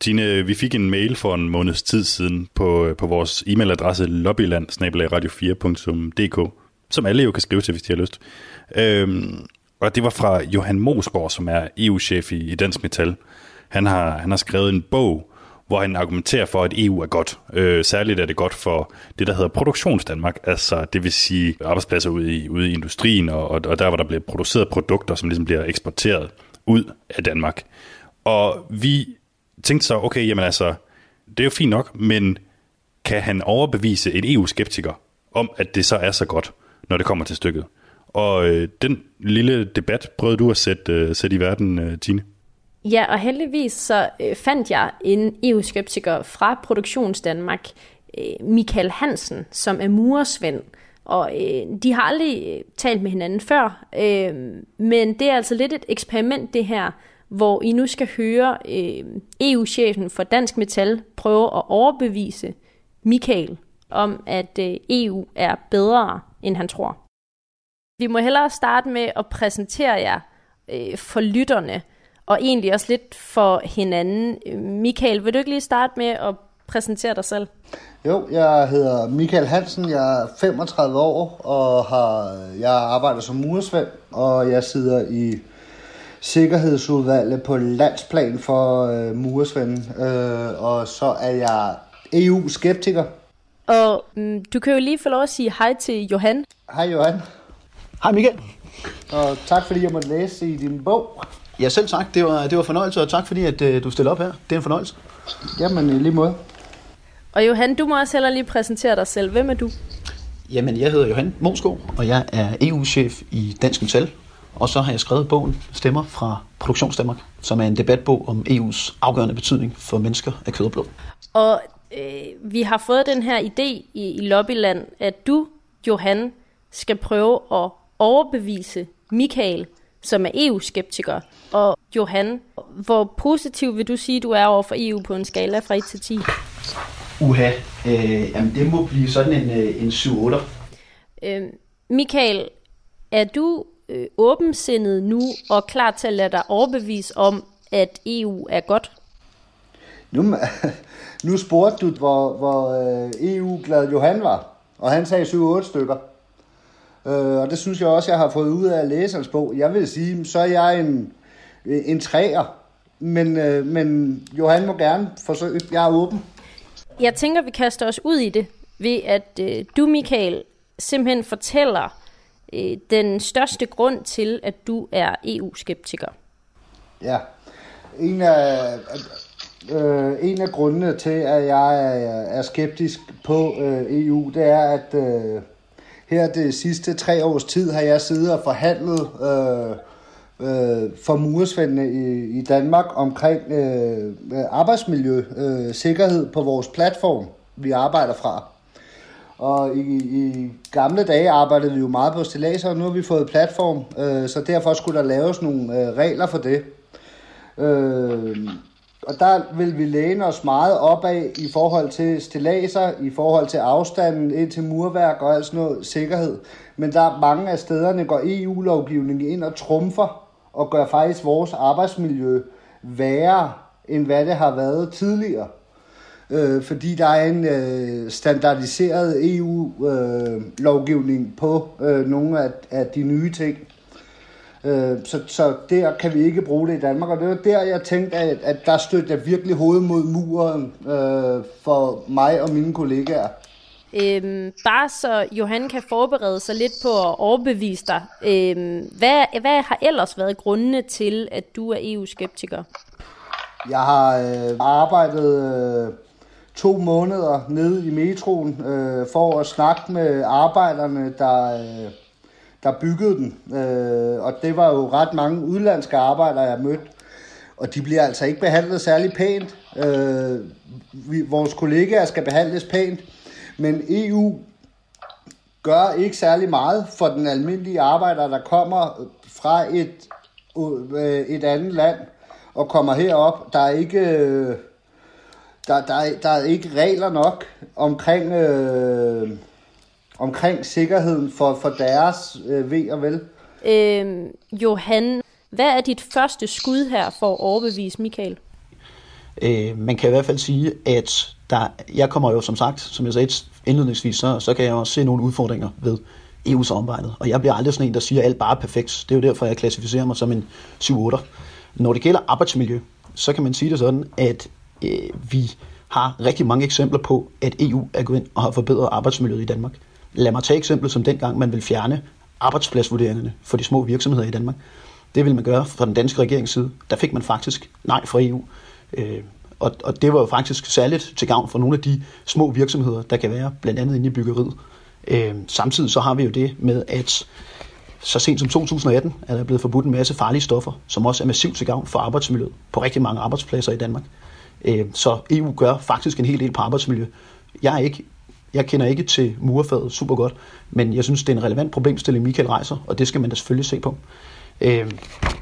Tine, vi fik en mail for en måneds tid siden på, på vores e-mailadresse lobbyland 4dk som alle jo kan skrive til, hvis de har lyst. Øhm, og det var fra Johan Mosgaard, som er EU-chef i, i Dansk Metal. Han har, han har skrevet en bog, hvor han argumenterer for, at EU er godt. Øh, særligt er det godt for det, der hedder Produktionsdanmark, altså det vil sige arbejdspladser ude i, ude i industrien, og, og der, hvor der bliver produceret produkter, som ligesom bliver eksporteret ud af Danmark. Og vi tænkte så, okay, jamen altså, det er jo fint nok, men kan han overbevise en EU-skeptiker om, at det så er så godt, når det kommer til stykket? Og øh, den lille debat prøvede du at sætte, øh, sætte i verden, øh, Tine? Ja, og heldigvis så øh, fandt jeg en EU-skeptiker fra Produktions Danmark, øh, Michael Hansen, som er muresvend. Og øh, de har aldrig øh, talt med hinanden før, øh, men det er altså lidt et eksperiment det her, hvor I nu skal høre øh, EU-chefen for Dansk Metal prøve at overbevise Michael om, at øh, EU er bedre, end han tror. Vi må hellere starte med at præsentere jer øh, for lytterne, og egentlig også lidt for hinanden. Michael, vil du ikke lige starte med at præsentere dig selv? Jo, jeg hedder Michael Hansen, jeg er 35 år, og har, jeg arbejder som muresvend, og jeg sidder i sikkerhedsudvalget på landsplan for øh, muresvend, øh, og så er jeg EU-skeptiker. Og mm, du kan jo lige få lov at sige hej til Johan. Hej Johan. Hej Michael. Og tak fordi jeg måtte læse i din bog. Ja, selv tak. Det var, det var fornøjelse, og tak fordi, at uh, du stiller op her. Det er en fornøjelse. Jamen, i lige måde. Og Johan, du må også heller lige præsentere dig selv. Hvem er du? Jamen, jeg hedder Johan Moskov, og jeg er EU-chef i Dansk Metal. Og så har jeg skrevet bogen Stemmer fra Produktionsdanmark, som er en debatbog om EU's afgørende betydning for mennesker af kød og blod. Og øh, vi har fået den her idé i, i Lobbyland, at du, Johan, skal prøve at overbevise Michael som er EU-skeptiker. Og Johan, hvor positiv vil du sige, du er over for EU på en skala fra 1 til 10? Uha, øh, jamen det må blive sådan en, øh, en 7-8. Øh, Michael, er du øh, åbensindet nu og klar til at lade dig overbevise om, at EU er godt? Nu, *laughs* nu spurgte du, hvor, hvor øh, EU-glad Johan var, og han sagde 7-8 stykker. Øh, og det synes jeg også, jeg har fået ud af at læse hans bog. Jeg vil sige, så er jeg en, en træer, men, øh, men Johan må gerne forsøge. Jeg er åben. Jeg tænker, vi kaster os ud i det, ved at øh, du, Michael, simpelthen fortæller øh, den største grund til, at du er EU-skeptiker. Ja, en af, øh, en af grundene til, at jeg er, er skeptisk på øh, EU, det er, at øh, her det sidste tre års tid har jeg siddet og forhandlet øh, øh, for muresvendene i, i Danmark omkring øh, arbejdsmiljø, øh, sikkerhed på vores platform, vi arbejder fra. Og i, i gamle dage arbejdede vi jo meget på stillaser, og nu har vi fået platform, øh, så derfor skulle der laves nogle øh, regler for det. Øh, og der vil vi læne os meget opad i forhold til stillaser, i forhold til afstanden ind til murværk og alt sådan noget sikkerhed. Men der er mange af stederne går EU-lovgivningen ind og trumfer og gør faktisk vores arbejdsmiljø værre, end hvad det har været tidligere. Øh, fordi der er en øh, standardiseret EU-lovgivning øh, på øh, nogle af, af de nye ting. Øh, så, så der kan vi ikke bruge det i Danmark, og det var der, jeg tænkte, at, at der stødte jeg virkelig hovedet mod muren øh, for mig og mine kollegaer. Øhm, bare så Johan kan forberede sig lidt på at overbevise dig. Øhm, hvad, hvad har ellers været grundene til, at du er EU-skeptiker? Jeg har øh, arbejdet øh, to måneder nede i metroen øh, for at snakke med arbejderne, der... Øh, der byggede den. Øh, og det var jo ret mange udlandske arbejdere, jeg mødte. Og de bliver altså ikke behandlet særlig pænt. Øh, vi, vores kollegaer skal behandles pænt. Men EU gør ikke særlig meget for den almindelige arbejder, der kommer fra et, øh, et andet land og kommer herop. Der er ikke... Øh, der, der, der er ikke regler nok omkring øh, omkring sikkerheden for, for deres øh, ved og vel. Øhm, Johan, hvad er dit første skud her for at overbevise Michael? Øh, man kan i hvert fald sige, at der, jeg kommer jo som sagt, som jeg sagde indledningsvis, så, så kan jeg også se nogle udfordringer ved EU-samarbejdet. Og jeg bliver aldrig sådan en, der siger, at alt bare er perfekt. Det er jo derfor, jeg klassificerer mig som en 7-8'er. Når det gælder arbejdsmiljø, så kan man sige det sådan, at øh, vi har rigtig mange eksempler på, at EU er gået ind og har forbedret arbejdsmiljøet i Danmark. Lad mig tage eksempel som dengang, man vil fjerne arbejdspladsvurderingerne for de små virksomheder i Danmark. Det vil man gøre fra den danske regerings side. Der fik man faktisk nej fra EU. Øh, og, og det var jo faktisk særligt til gavn for nogle af de små virksomheder, der kan være blandt andet inde i byggeriet. Øh, samtidig så har vi jo det med, at så sent som 2018 er der blevet forbudt en masse farlige stoffer, som også er massivt til gavn for arbejdsmiljøet på rigtig mange arbejdspladser i Danmark. Øh, så EU gør faktisk en hel del på arbejdsmiljø. Jeg er ikke jeg kender ikke til murfaget super godt, men jeg synes, det er en relevant problemstilling, Michael rejser, og det skal man da selvfølgelig se på. Øh,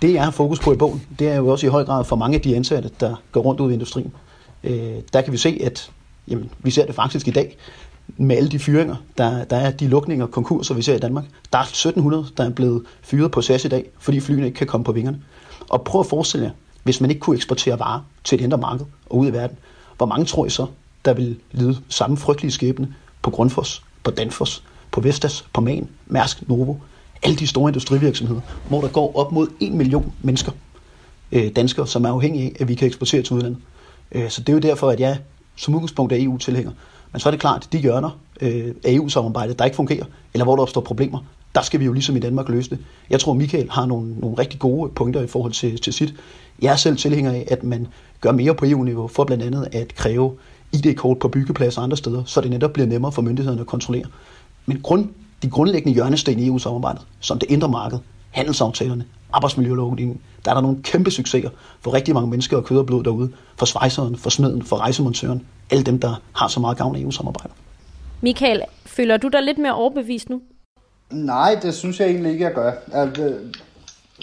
det, jeg har fokus på i bogen, det er jo også i høj grad for mange af de ansatte, der går rundt ud i industrien. Øh, der kan vi se, at jamen, vi ser det faktisk i dag, med alle de fyringer, der, der er de lukninger og konkurser, vi ser i Danmark. Der er 1700, der er blevet fyret på SAS i dag, fordi flyene ikke kan komme på vingerne. Og prøv at forestille jer, hvis man ikke kunne eksportere varer til et indre marked og ud i verden, hvor mange tror I så, der vil lide samme frygtelige skæbne på Grundfos, på Danfoss, på Vestas, på Man, Mærsk, Novo, alle de store industrivirksomheder, hvor der går op mod en million mennesker, øh, danskere, som er afhængige af, at vi kan eksportere til udlandet. Øh, så det er jo derfor, at jeg som udgangspunkt er EU-tilhænger. Men så er det klart, at de hjørner øh, af EU-samarbejdet, der ikke fungerer, eller hvor der opstår problemer, der skal vi jo ligesom i Danmark løse det. Jeg tror, Michael har nogle, nogle rigtig gode punkter i forhold til, til sit. Jeg er selv tilhænger af, at man gør mere på EU-niveau for blandt andet at kræve ID-kort på byggepladser og andre steder, så det netop bliver nemmere for myndighederne at kontrollere. Men grund, de grundlæggende hjørnesten i EU-samarbejdet, som det indre marked, handelsaftalerne, arbejdsmiljølovgivningen, der er der nogle kæmpe succeser for rigtig mange mennesker og kød og blod derude. For svejseren, for smeden, for rejsemontøren, alle dem, der har så meget gavn af EU-samarbejdet. Michael, føler du dig lidt mere overbevist nu? Nej, det synes jeg egentlig ikke, jeg gør.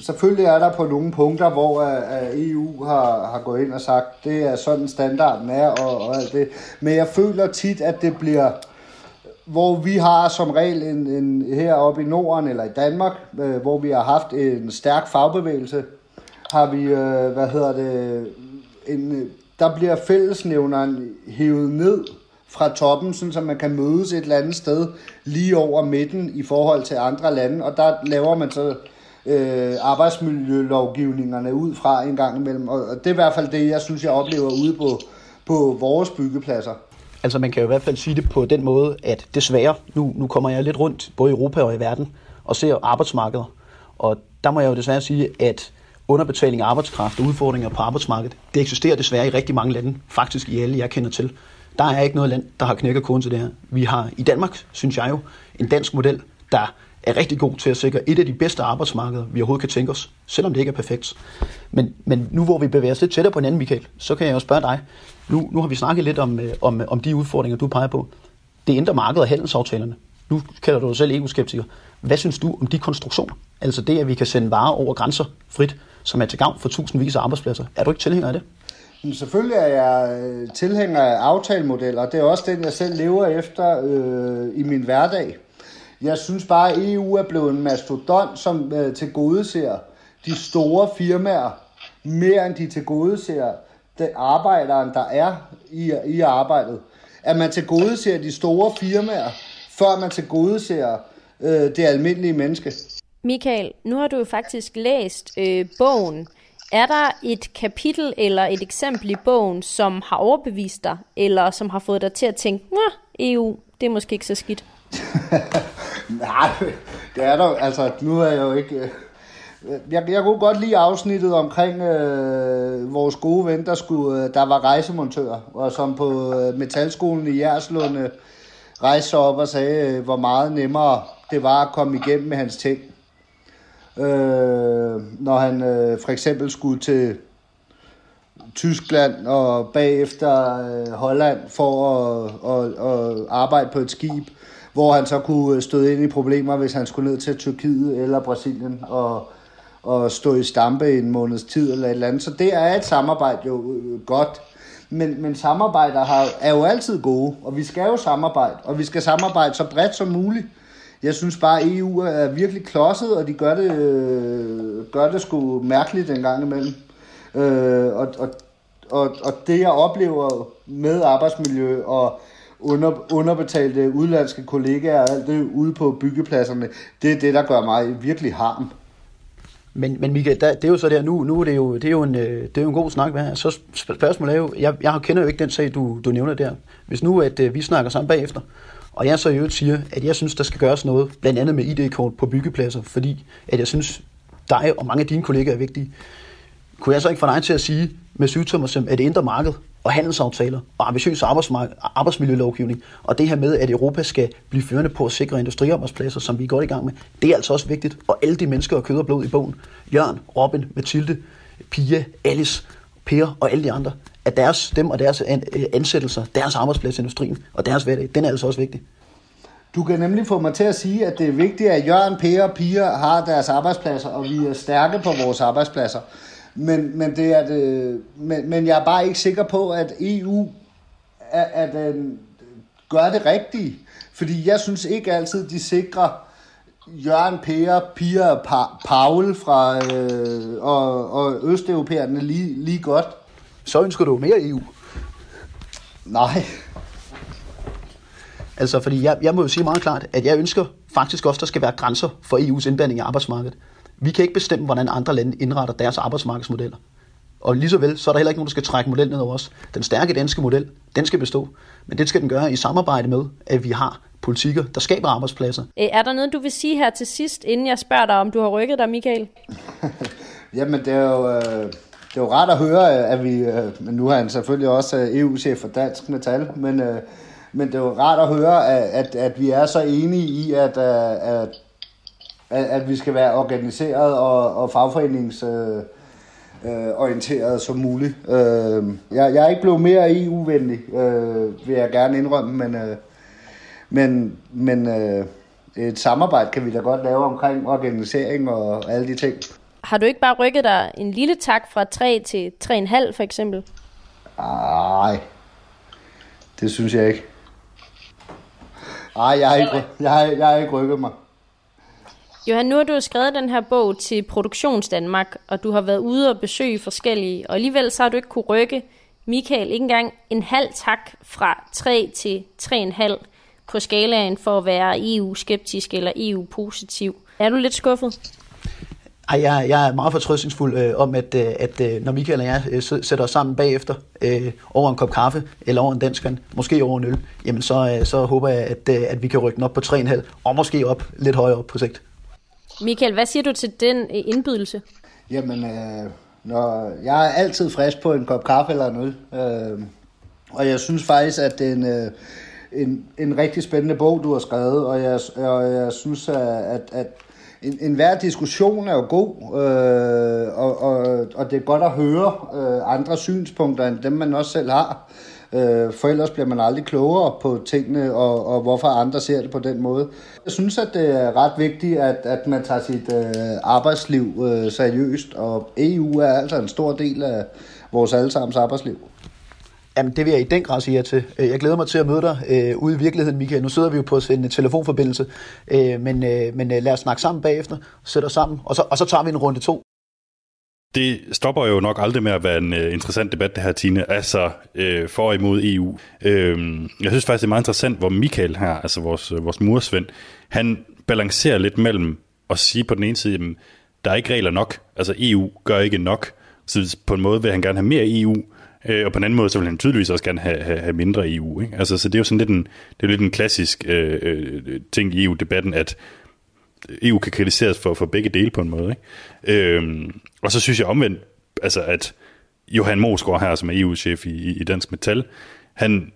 Selvfølgelig er der på nogle punkter, hvor øh, øh, EU har, har gået ind og sagt, det er sådan standarden er og, og alt det. Men jeg føler tit, at det bliver, hvor vi har som regel en, en heroppe i Norden eller i Danmark, øh, hvor vi har haft en stærk fagbevægelse, har vi, øh, hvad hedder det, en, der bliver fællesnævneren hævet ned fra toppen, sådan så man kan mødes et eller andet sted lige over midten i forhold til andre lande, og der laver man så øh, arbejdsmiljølovgivningerne ud fra en gang imellem. Og det er i hvert fald det, jeg synes, jeg oplever ude på, på vores byggepladser. Altså man kan jo i hvert fald sige det på den måde, at desværre, nu, nu kommer jeg lidt rundt, både i Europa og i verden, og ser arbejdsmarkeder. Og der må jeg jo desværre sige, at underbetaling af arbejdskraft og udfordringer på arbejdsmarkedet, det eksisterer desværre i rigtig mange lande, faktisk i alle, jeg kender til. Der er ikke noget land, der har knækket koden til det her. Vi har i Danmark, synes jeg jo, en dansk model, der er rigtig god til at sikre et af de bedste arbejdsmarkeder, vi overhovedet kan tænke os, selvom det ikke er perfekt. Men, men nu hvor vi bevæger os lidt tættere på hinanden, Michael, så kan jeg jo spørge dig. Nu, nu har vi snakket lidt om, øh, om, om de udfordringer, du peger på. Det indre marked og handelsaftalerne. Nu kalder du dig selv EU-skeptiker. Hvad synes du om de konstruktioner? Altså det, at vi kan sende varer over grænser frit, som er til gavn for tusindvis af arbejdspladser. Er du ikke tilhænger af det? Men selvfølgelig er jeg øh, tilhænger af aftalemodeller, det er også den, jeg selv lever efter øh, i min hverdag. Jeg synes bare, at EU er blevet en mastodont, som øh, tilgodeser de store firmaer mere end de tilgodeser den arbejderen, der er i, i arbejdet. At man tilgodeser de store firmaer, før man tilgodeser øh, det almindelige menneske. Michael, nu har du jo faktisk læst øh, bogen. Er der et kapitel eller et eksempel i bogen, som har overbevist dig, eller som har fået dig til at tænke, at EU, det er måske ikke så skidt? *laughs* Nej, det er der Altså, nu er jeg jo ikke... Øh, jeg, jeg kunne godt lide afsnittet omkring øh, vores gode ven, der, skulle, øh, der var rejsemontør, og som på øh, Metalskolen i Jerslund øh, rejste op og sagde, øh, hvor meget nemmere det var at komme igennem med hans ting. Øh, når han øh, for eksempel skulle til Tyskland og bagefter øh, Holland for at, at, at arbejde på et skib, hvor han så kunne støde ind i problemer, hvis han skulle ned til Tyrkiet eller Brasilien og, og stå i stampe i en måneds tid eller et eller andet. Så det er et samarbejde jo øh, godt. Men, men samarbejder har, er jo altid gode, og vi skal jo samarbejde, og vi skal samarbejde så bredt som muligt. Jeg synes bare, at EU er virkelig klodset, og de gør det, øh, gør det sgu mærkeligt en gang imellem. Øh, og, og, og, og det, jeg oplever med arbejdsmiljø og under, underbetalte udlandske kollegaer og alt det ude på byggepladserne, det er det, der gør mig virkelig harm. Men, men Michael, der, det er jo så der, nu, nu er det jo, det er jo en, øh, det er jo en god snak. Hvad? Så spørgsmålet er jo, jeg, jeg kender jo ikke den sag, du, du nævner der. Hvis nu, at øh, vi snakker sammen bagefter, og jeg så i øvrigt siger, at jeg synes, der skal gøres noget, blandt andet med ID-kort på byggepladser, fordi at jeg synes, dig og mange af dine kollegaer er vigtige. Kunne jeg så ikke få dig til at sige med syvtommersem, at det indre marked og handelsaftaler og ambitiøs arbejdsmiljølovgivning, og det her med, at Europa skal blive førende på at sikre industriarbejdspladser, som vi er godt i gang med, det er altså også vigtigt. Og alle de mennesker, og kød og blod i bogen, Jørgen, Robin, Mathilde, Pia, Alice, Per og alle de andre, at deres, dem og deres øh, ansættelser, deres arbejdsplads i industrien og deres hverdag, den er altså også vigtig. Du kan nemlig få mig til at sige, at det er vigtigt, at Jørgen, Per og Pia har deres arbejdspladser, og vi er stærke på vores arbejdspladser. Men, men, det er det, men, men jeg er bare ikke sikker på, at EU at, at, gør det rigtige. Fordi jeg synes ikke altid, de sikrer Jørgen, Per, Pia og pa- Paul fra, øh, og, og Østeuropæerne lige, lige godt. Så ønsker du mere EU? Nej. Altså, fordi jeg, jeg må jo sige meget klart, at jeg ønsker faktisk også, der skal være grænser for EU's indblanding i arbejdsmarkedet. Vi kan ikke bestemme, hvordan andre lande indretter deres arbejdsmarkedsmodeller. Og lige så vel, så er der heller ikke nogen, der skal trække modellen ned over os. Den stærke danske model, den skal bestå. Men det skal den gøre i samarbejde med, at vi har politikker, der skaber arbejdspladser. Er der noget, du vil sige her til sidst, inden jeg spørger dig, om du har rykket dig, Michael? *laughs* Jamen, det er jo... Øh det er jo rart at høre, at vi, øh, men nu er han selvfølgelig også øh, EU-chef for Dansk Metal, men, øh, men det er jo rart at høre, at, at vi er så enige i, at, at, at, at vi skal være organiseret og, og fagforeningsorienteret øh, orienteret som muligt. Øh, jeg, jeg er ikke blevet mere EU-venlig, øh, vil jeg gerne indrømme, men, øh, men, men øh, et samarbejde kan vi da godt lave omkring organisering og alle de ting. Har du ikke bare rykket dig en lille tak fra 3 til 3,5 for eksempel? Nej, det synes jeg ikke. Nej, jeg har ikke, jeg har, jeg har ikke rykket mig. Johan, nu har du skrevet den her bog til Produktionsdanmark, og du har været ude og besøge forskellige, og alligevel så har du ikke kunne rykke Michael ikke engang en halv tak fra 3 til 3,5 på skalaen for at være EU-skeptisk eller EU-positiv. Er du lidt skuffet? Ej, jeg, jeg er meget fortrøstningsfuld øh, om, at, øh, at øh, når Michael og jeg øh, sætter os sammen bagefter øh, over en kop kaffe, eller over en dansk vand, måske over en øl, jamen så, øh, så håber jeg, at, øh, at vi kan rykke den op på 3,5, og måske op lidt højere op på sigt. Michael, hvad siger du til den øh, indbydelse? Jamen, øh, når, jeg er altid frisk på en kop kaffe eller en øl, øh, og jeg synes faktisk, at det er en... Øh, en, en rigtig spændende bog, du har skrevet, og jeg, og jeg synes, øh, at, at en, en hver diskussion er jo god, øh, og, og, og det er godt at høre øh, andre synspunkter end dem, man også selv har. Øh, for ellers bliver man aldrig klogere på tingene, og, og hvorfor andre ser det på den måde. Jeg synes, at det er ret vigtigt, at, at man tager sit øh, arbejdsliv øh, seriøst, og EU er altså en stor del af vores allesammens arbejdsliv. Jamen, det vil jeg i den grad sige jer til. Øh, jeg glæder mig til at møde dig øh, ude i virkeligheden, Michael. Nu sidder vi jo på en telefonforbindelse, øh, men, øh, men øh, lad os snakke sammen bagefter, sætte os sammen, og så, og så tager vi en runde to. Det stopper jo nok aldrig med at være en uh, interessant debat, det her, Tine. Altså, uh, for og imod EU. Uh, øhm, jeg synes faktisk, det er meget interessant, hvor Michael her, altså vores, uh, vores mursvend, han balancerer lidt mellem at sige på den ene side, at der er ikke regler nok. Altså, EU gør ikke nok. Så på en måde vil han gerne have mere EU, Øh, og på en anden måde, så vil han tydeligvis også gerne have, have, have mindre EU. Ikke? Altså, så det er jo sådan lidt en, det er lidt en klassisk øh, øh, ting i EU-debatten, at EU kan kritiseres for, for begge dele på en måde. Ikke? Øhm, og så synes jeg omvendt, altså at Johan Mosgaard her, som er EU-chef i, i Dansk Metal, han,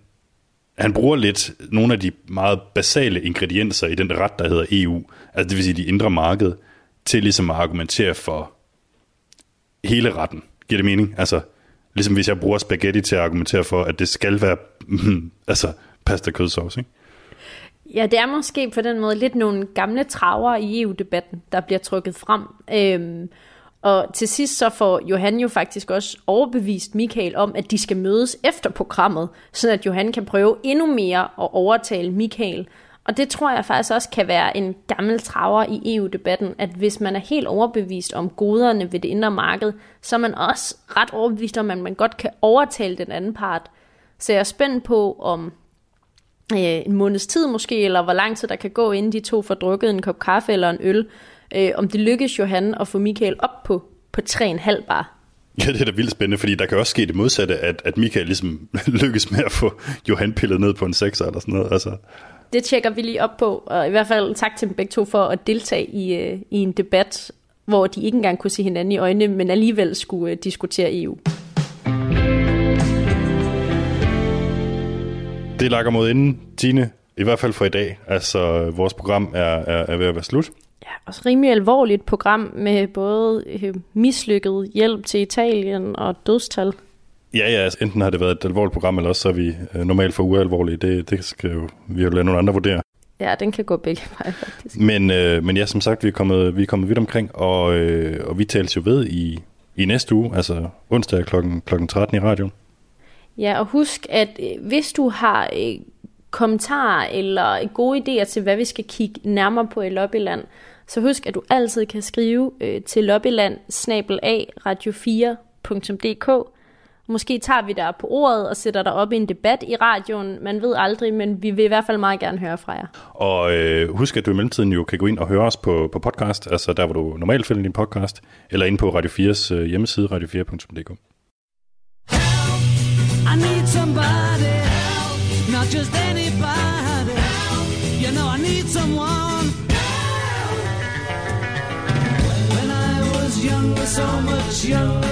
han bruger lidt nogle af de meget basale ingredienser i den ret, der hedder EU, altså det vil sige de indre marked, til ligesom at argumentere for hele retten. Giver det mening? Altså, Ligesom hvis jeg bruger spaghetti til at argumentere for, at det skal være *laughs* altså pasta kødsovs, ikke? Ja, det er måske på den måde lidt nogle gamle traver i EU-debatten, der bliver trykket frem. Øhm, og til sidst så får Johan jo faktisk også overbevist Michael om, at de skal mødes efter programmet, så at Johan kan prøve endnu mere at overtale Michael. Og det tror jeg faktisk også kan være en gammel traver i EU-debatten, at hvis man er helt overbevist om goderne ved det indre marked, så er man også ret overbevist om, at man godt kan overtale den anden part. Så jeg er spændt på, om øh, en måneds tid måske, eller hvor lang tid der kan gå, inden de to får drukket en kop kaffe eller en øl, øh, om det lykkes Johan at få Michael op på, på 3,5 bar. Ja, det er da vildt spændende, fordi der kan også ske det modsatte, at, at Michael ligesom *laughs* lykkes med at få Johan pillet ned på en 6 eller sådan noget. Altså, det tjekker vi lige op på, og i hvert fald tak til dem begge to for at deltage i, øh, i en debat, hvor de ikke engang kunne se hinanden i øjnene, men alligevel skulle øh, diskutere EU. Det lakker mod inden, Tine, i hvert fald for i dag. Altså, vores program er, er, er ved at være slut. Ja, også rimelig alvorligt program med både øh, mislykket hjælp til Italien og dødstal. Ja, ja, altså, enten har det været et alvorligt program, eller også så er vi øh, normalt for ualvorlige. Det, det skal jo, vi jo lade nogle andre vurdere. Ja, den kan gå begge veje, faktisk. Men, øh, men ja, som sagt, vi er kommet, vi er kommet vidt omkring, og, øh, og vi tales jo ved i, i næste uge, altså onsdag kl. kl. 13 i radioen. Ja, og husk, at øh, hvis du har øh, kommentarer eller gode idéer til, hvad vi skal kigge nærmere på i Lobbyland, så husk, at du altid kan skrive øh, til lobbyland radio4.dk Måske tager vi dig på ordet og sætter dig op i en debat i radioen. Man ved aldrig, men vi vil i hvert fald meget gerne høre fra jer. Og øh, husk, at du i mellemtiden jo kan gå ind og høre os på, på podcast, altså der, hvor du normalt finder din podcast, eller ind på Radio 4's øh, hjemmeside, radio4.dk. I need somebody help, not just anybody help. You know I need someone When I was younger, so much younger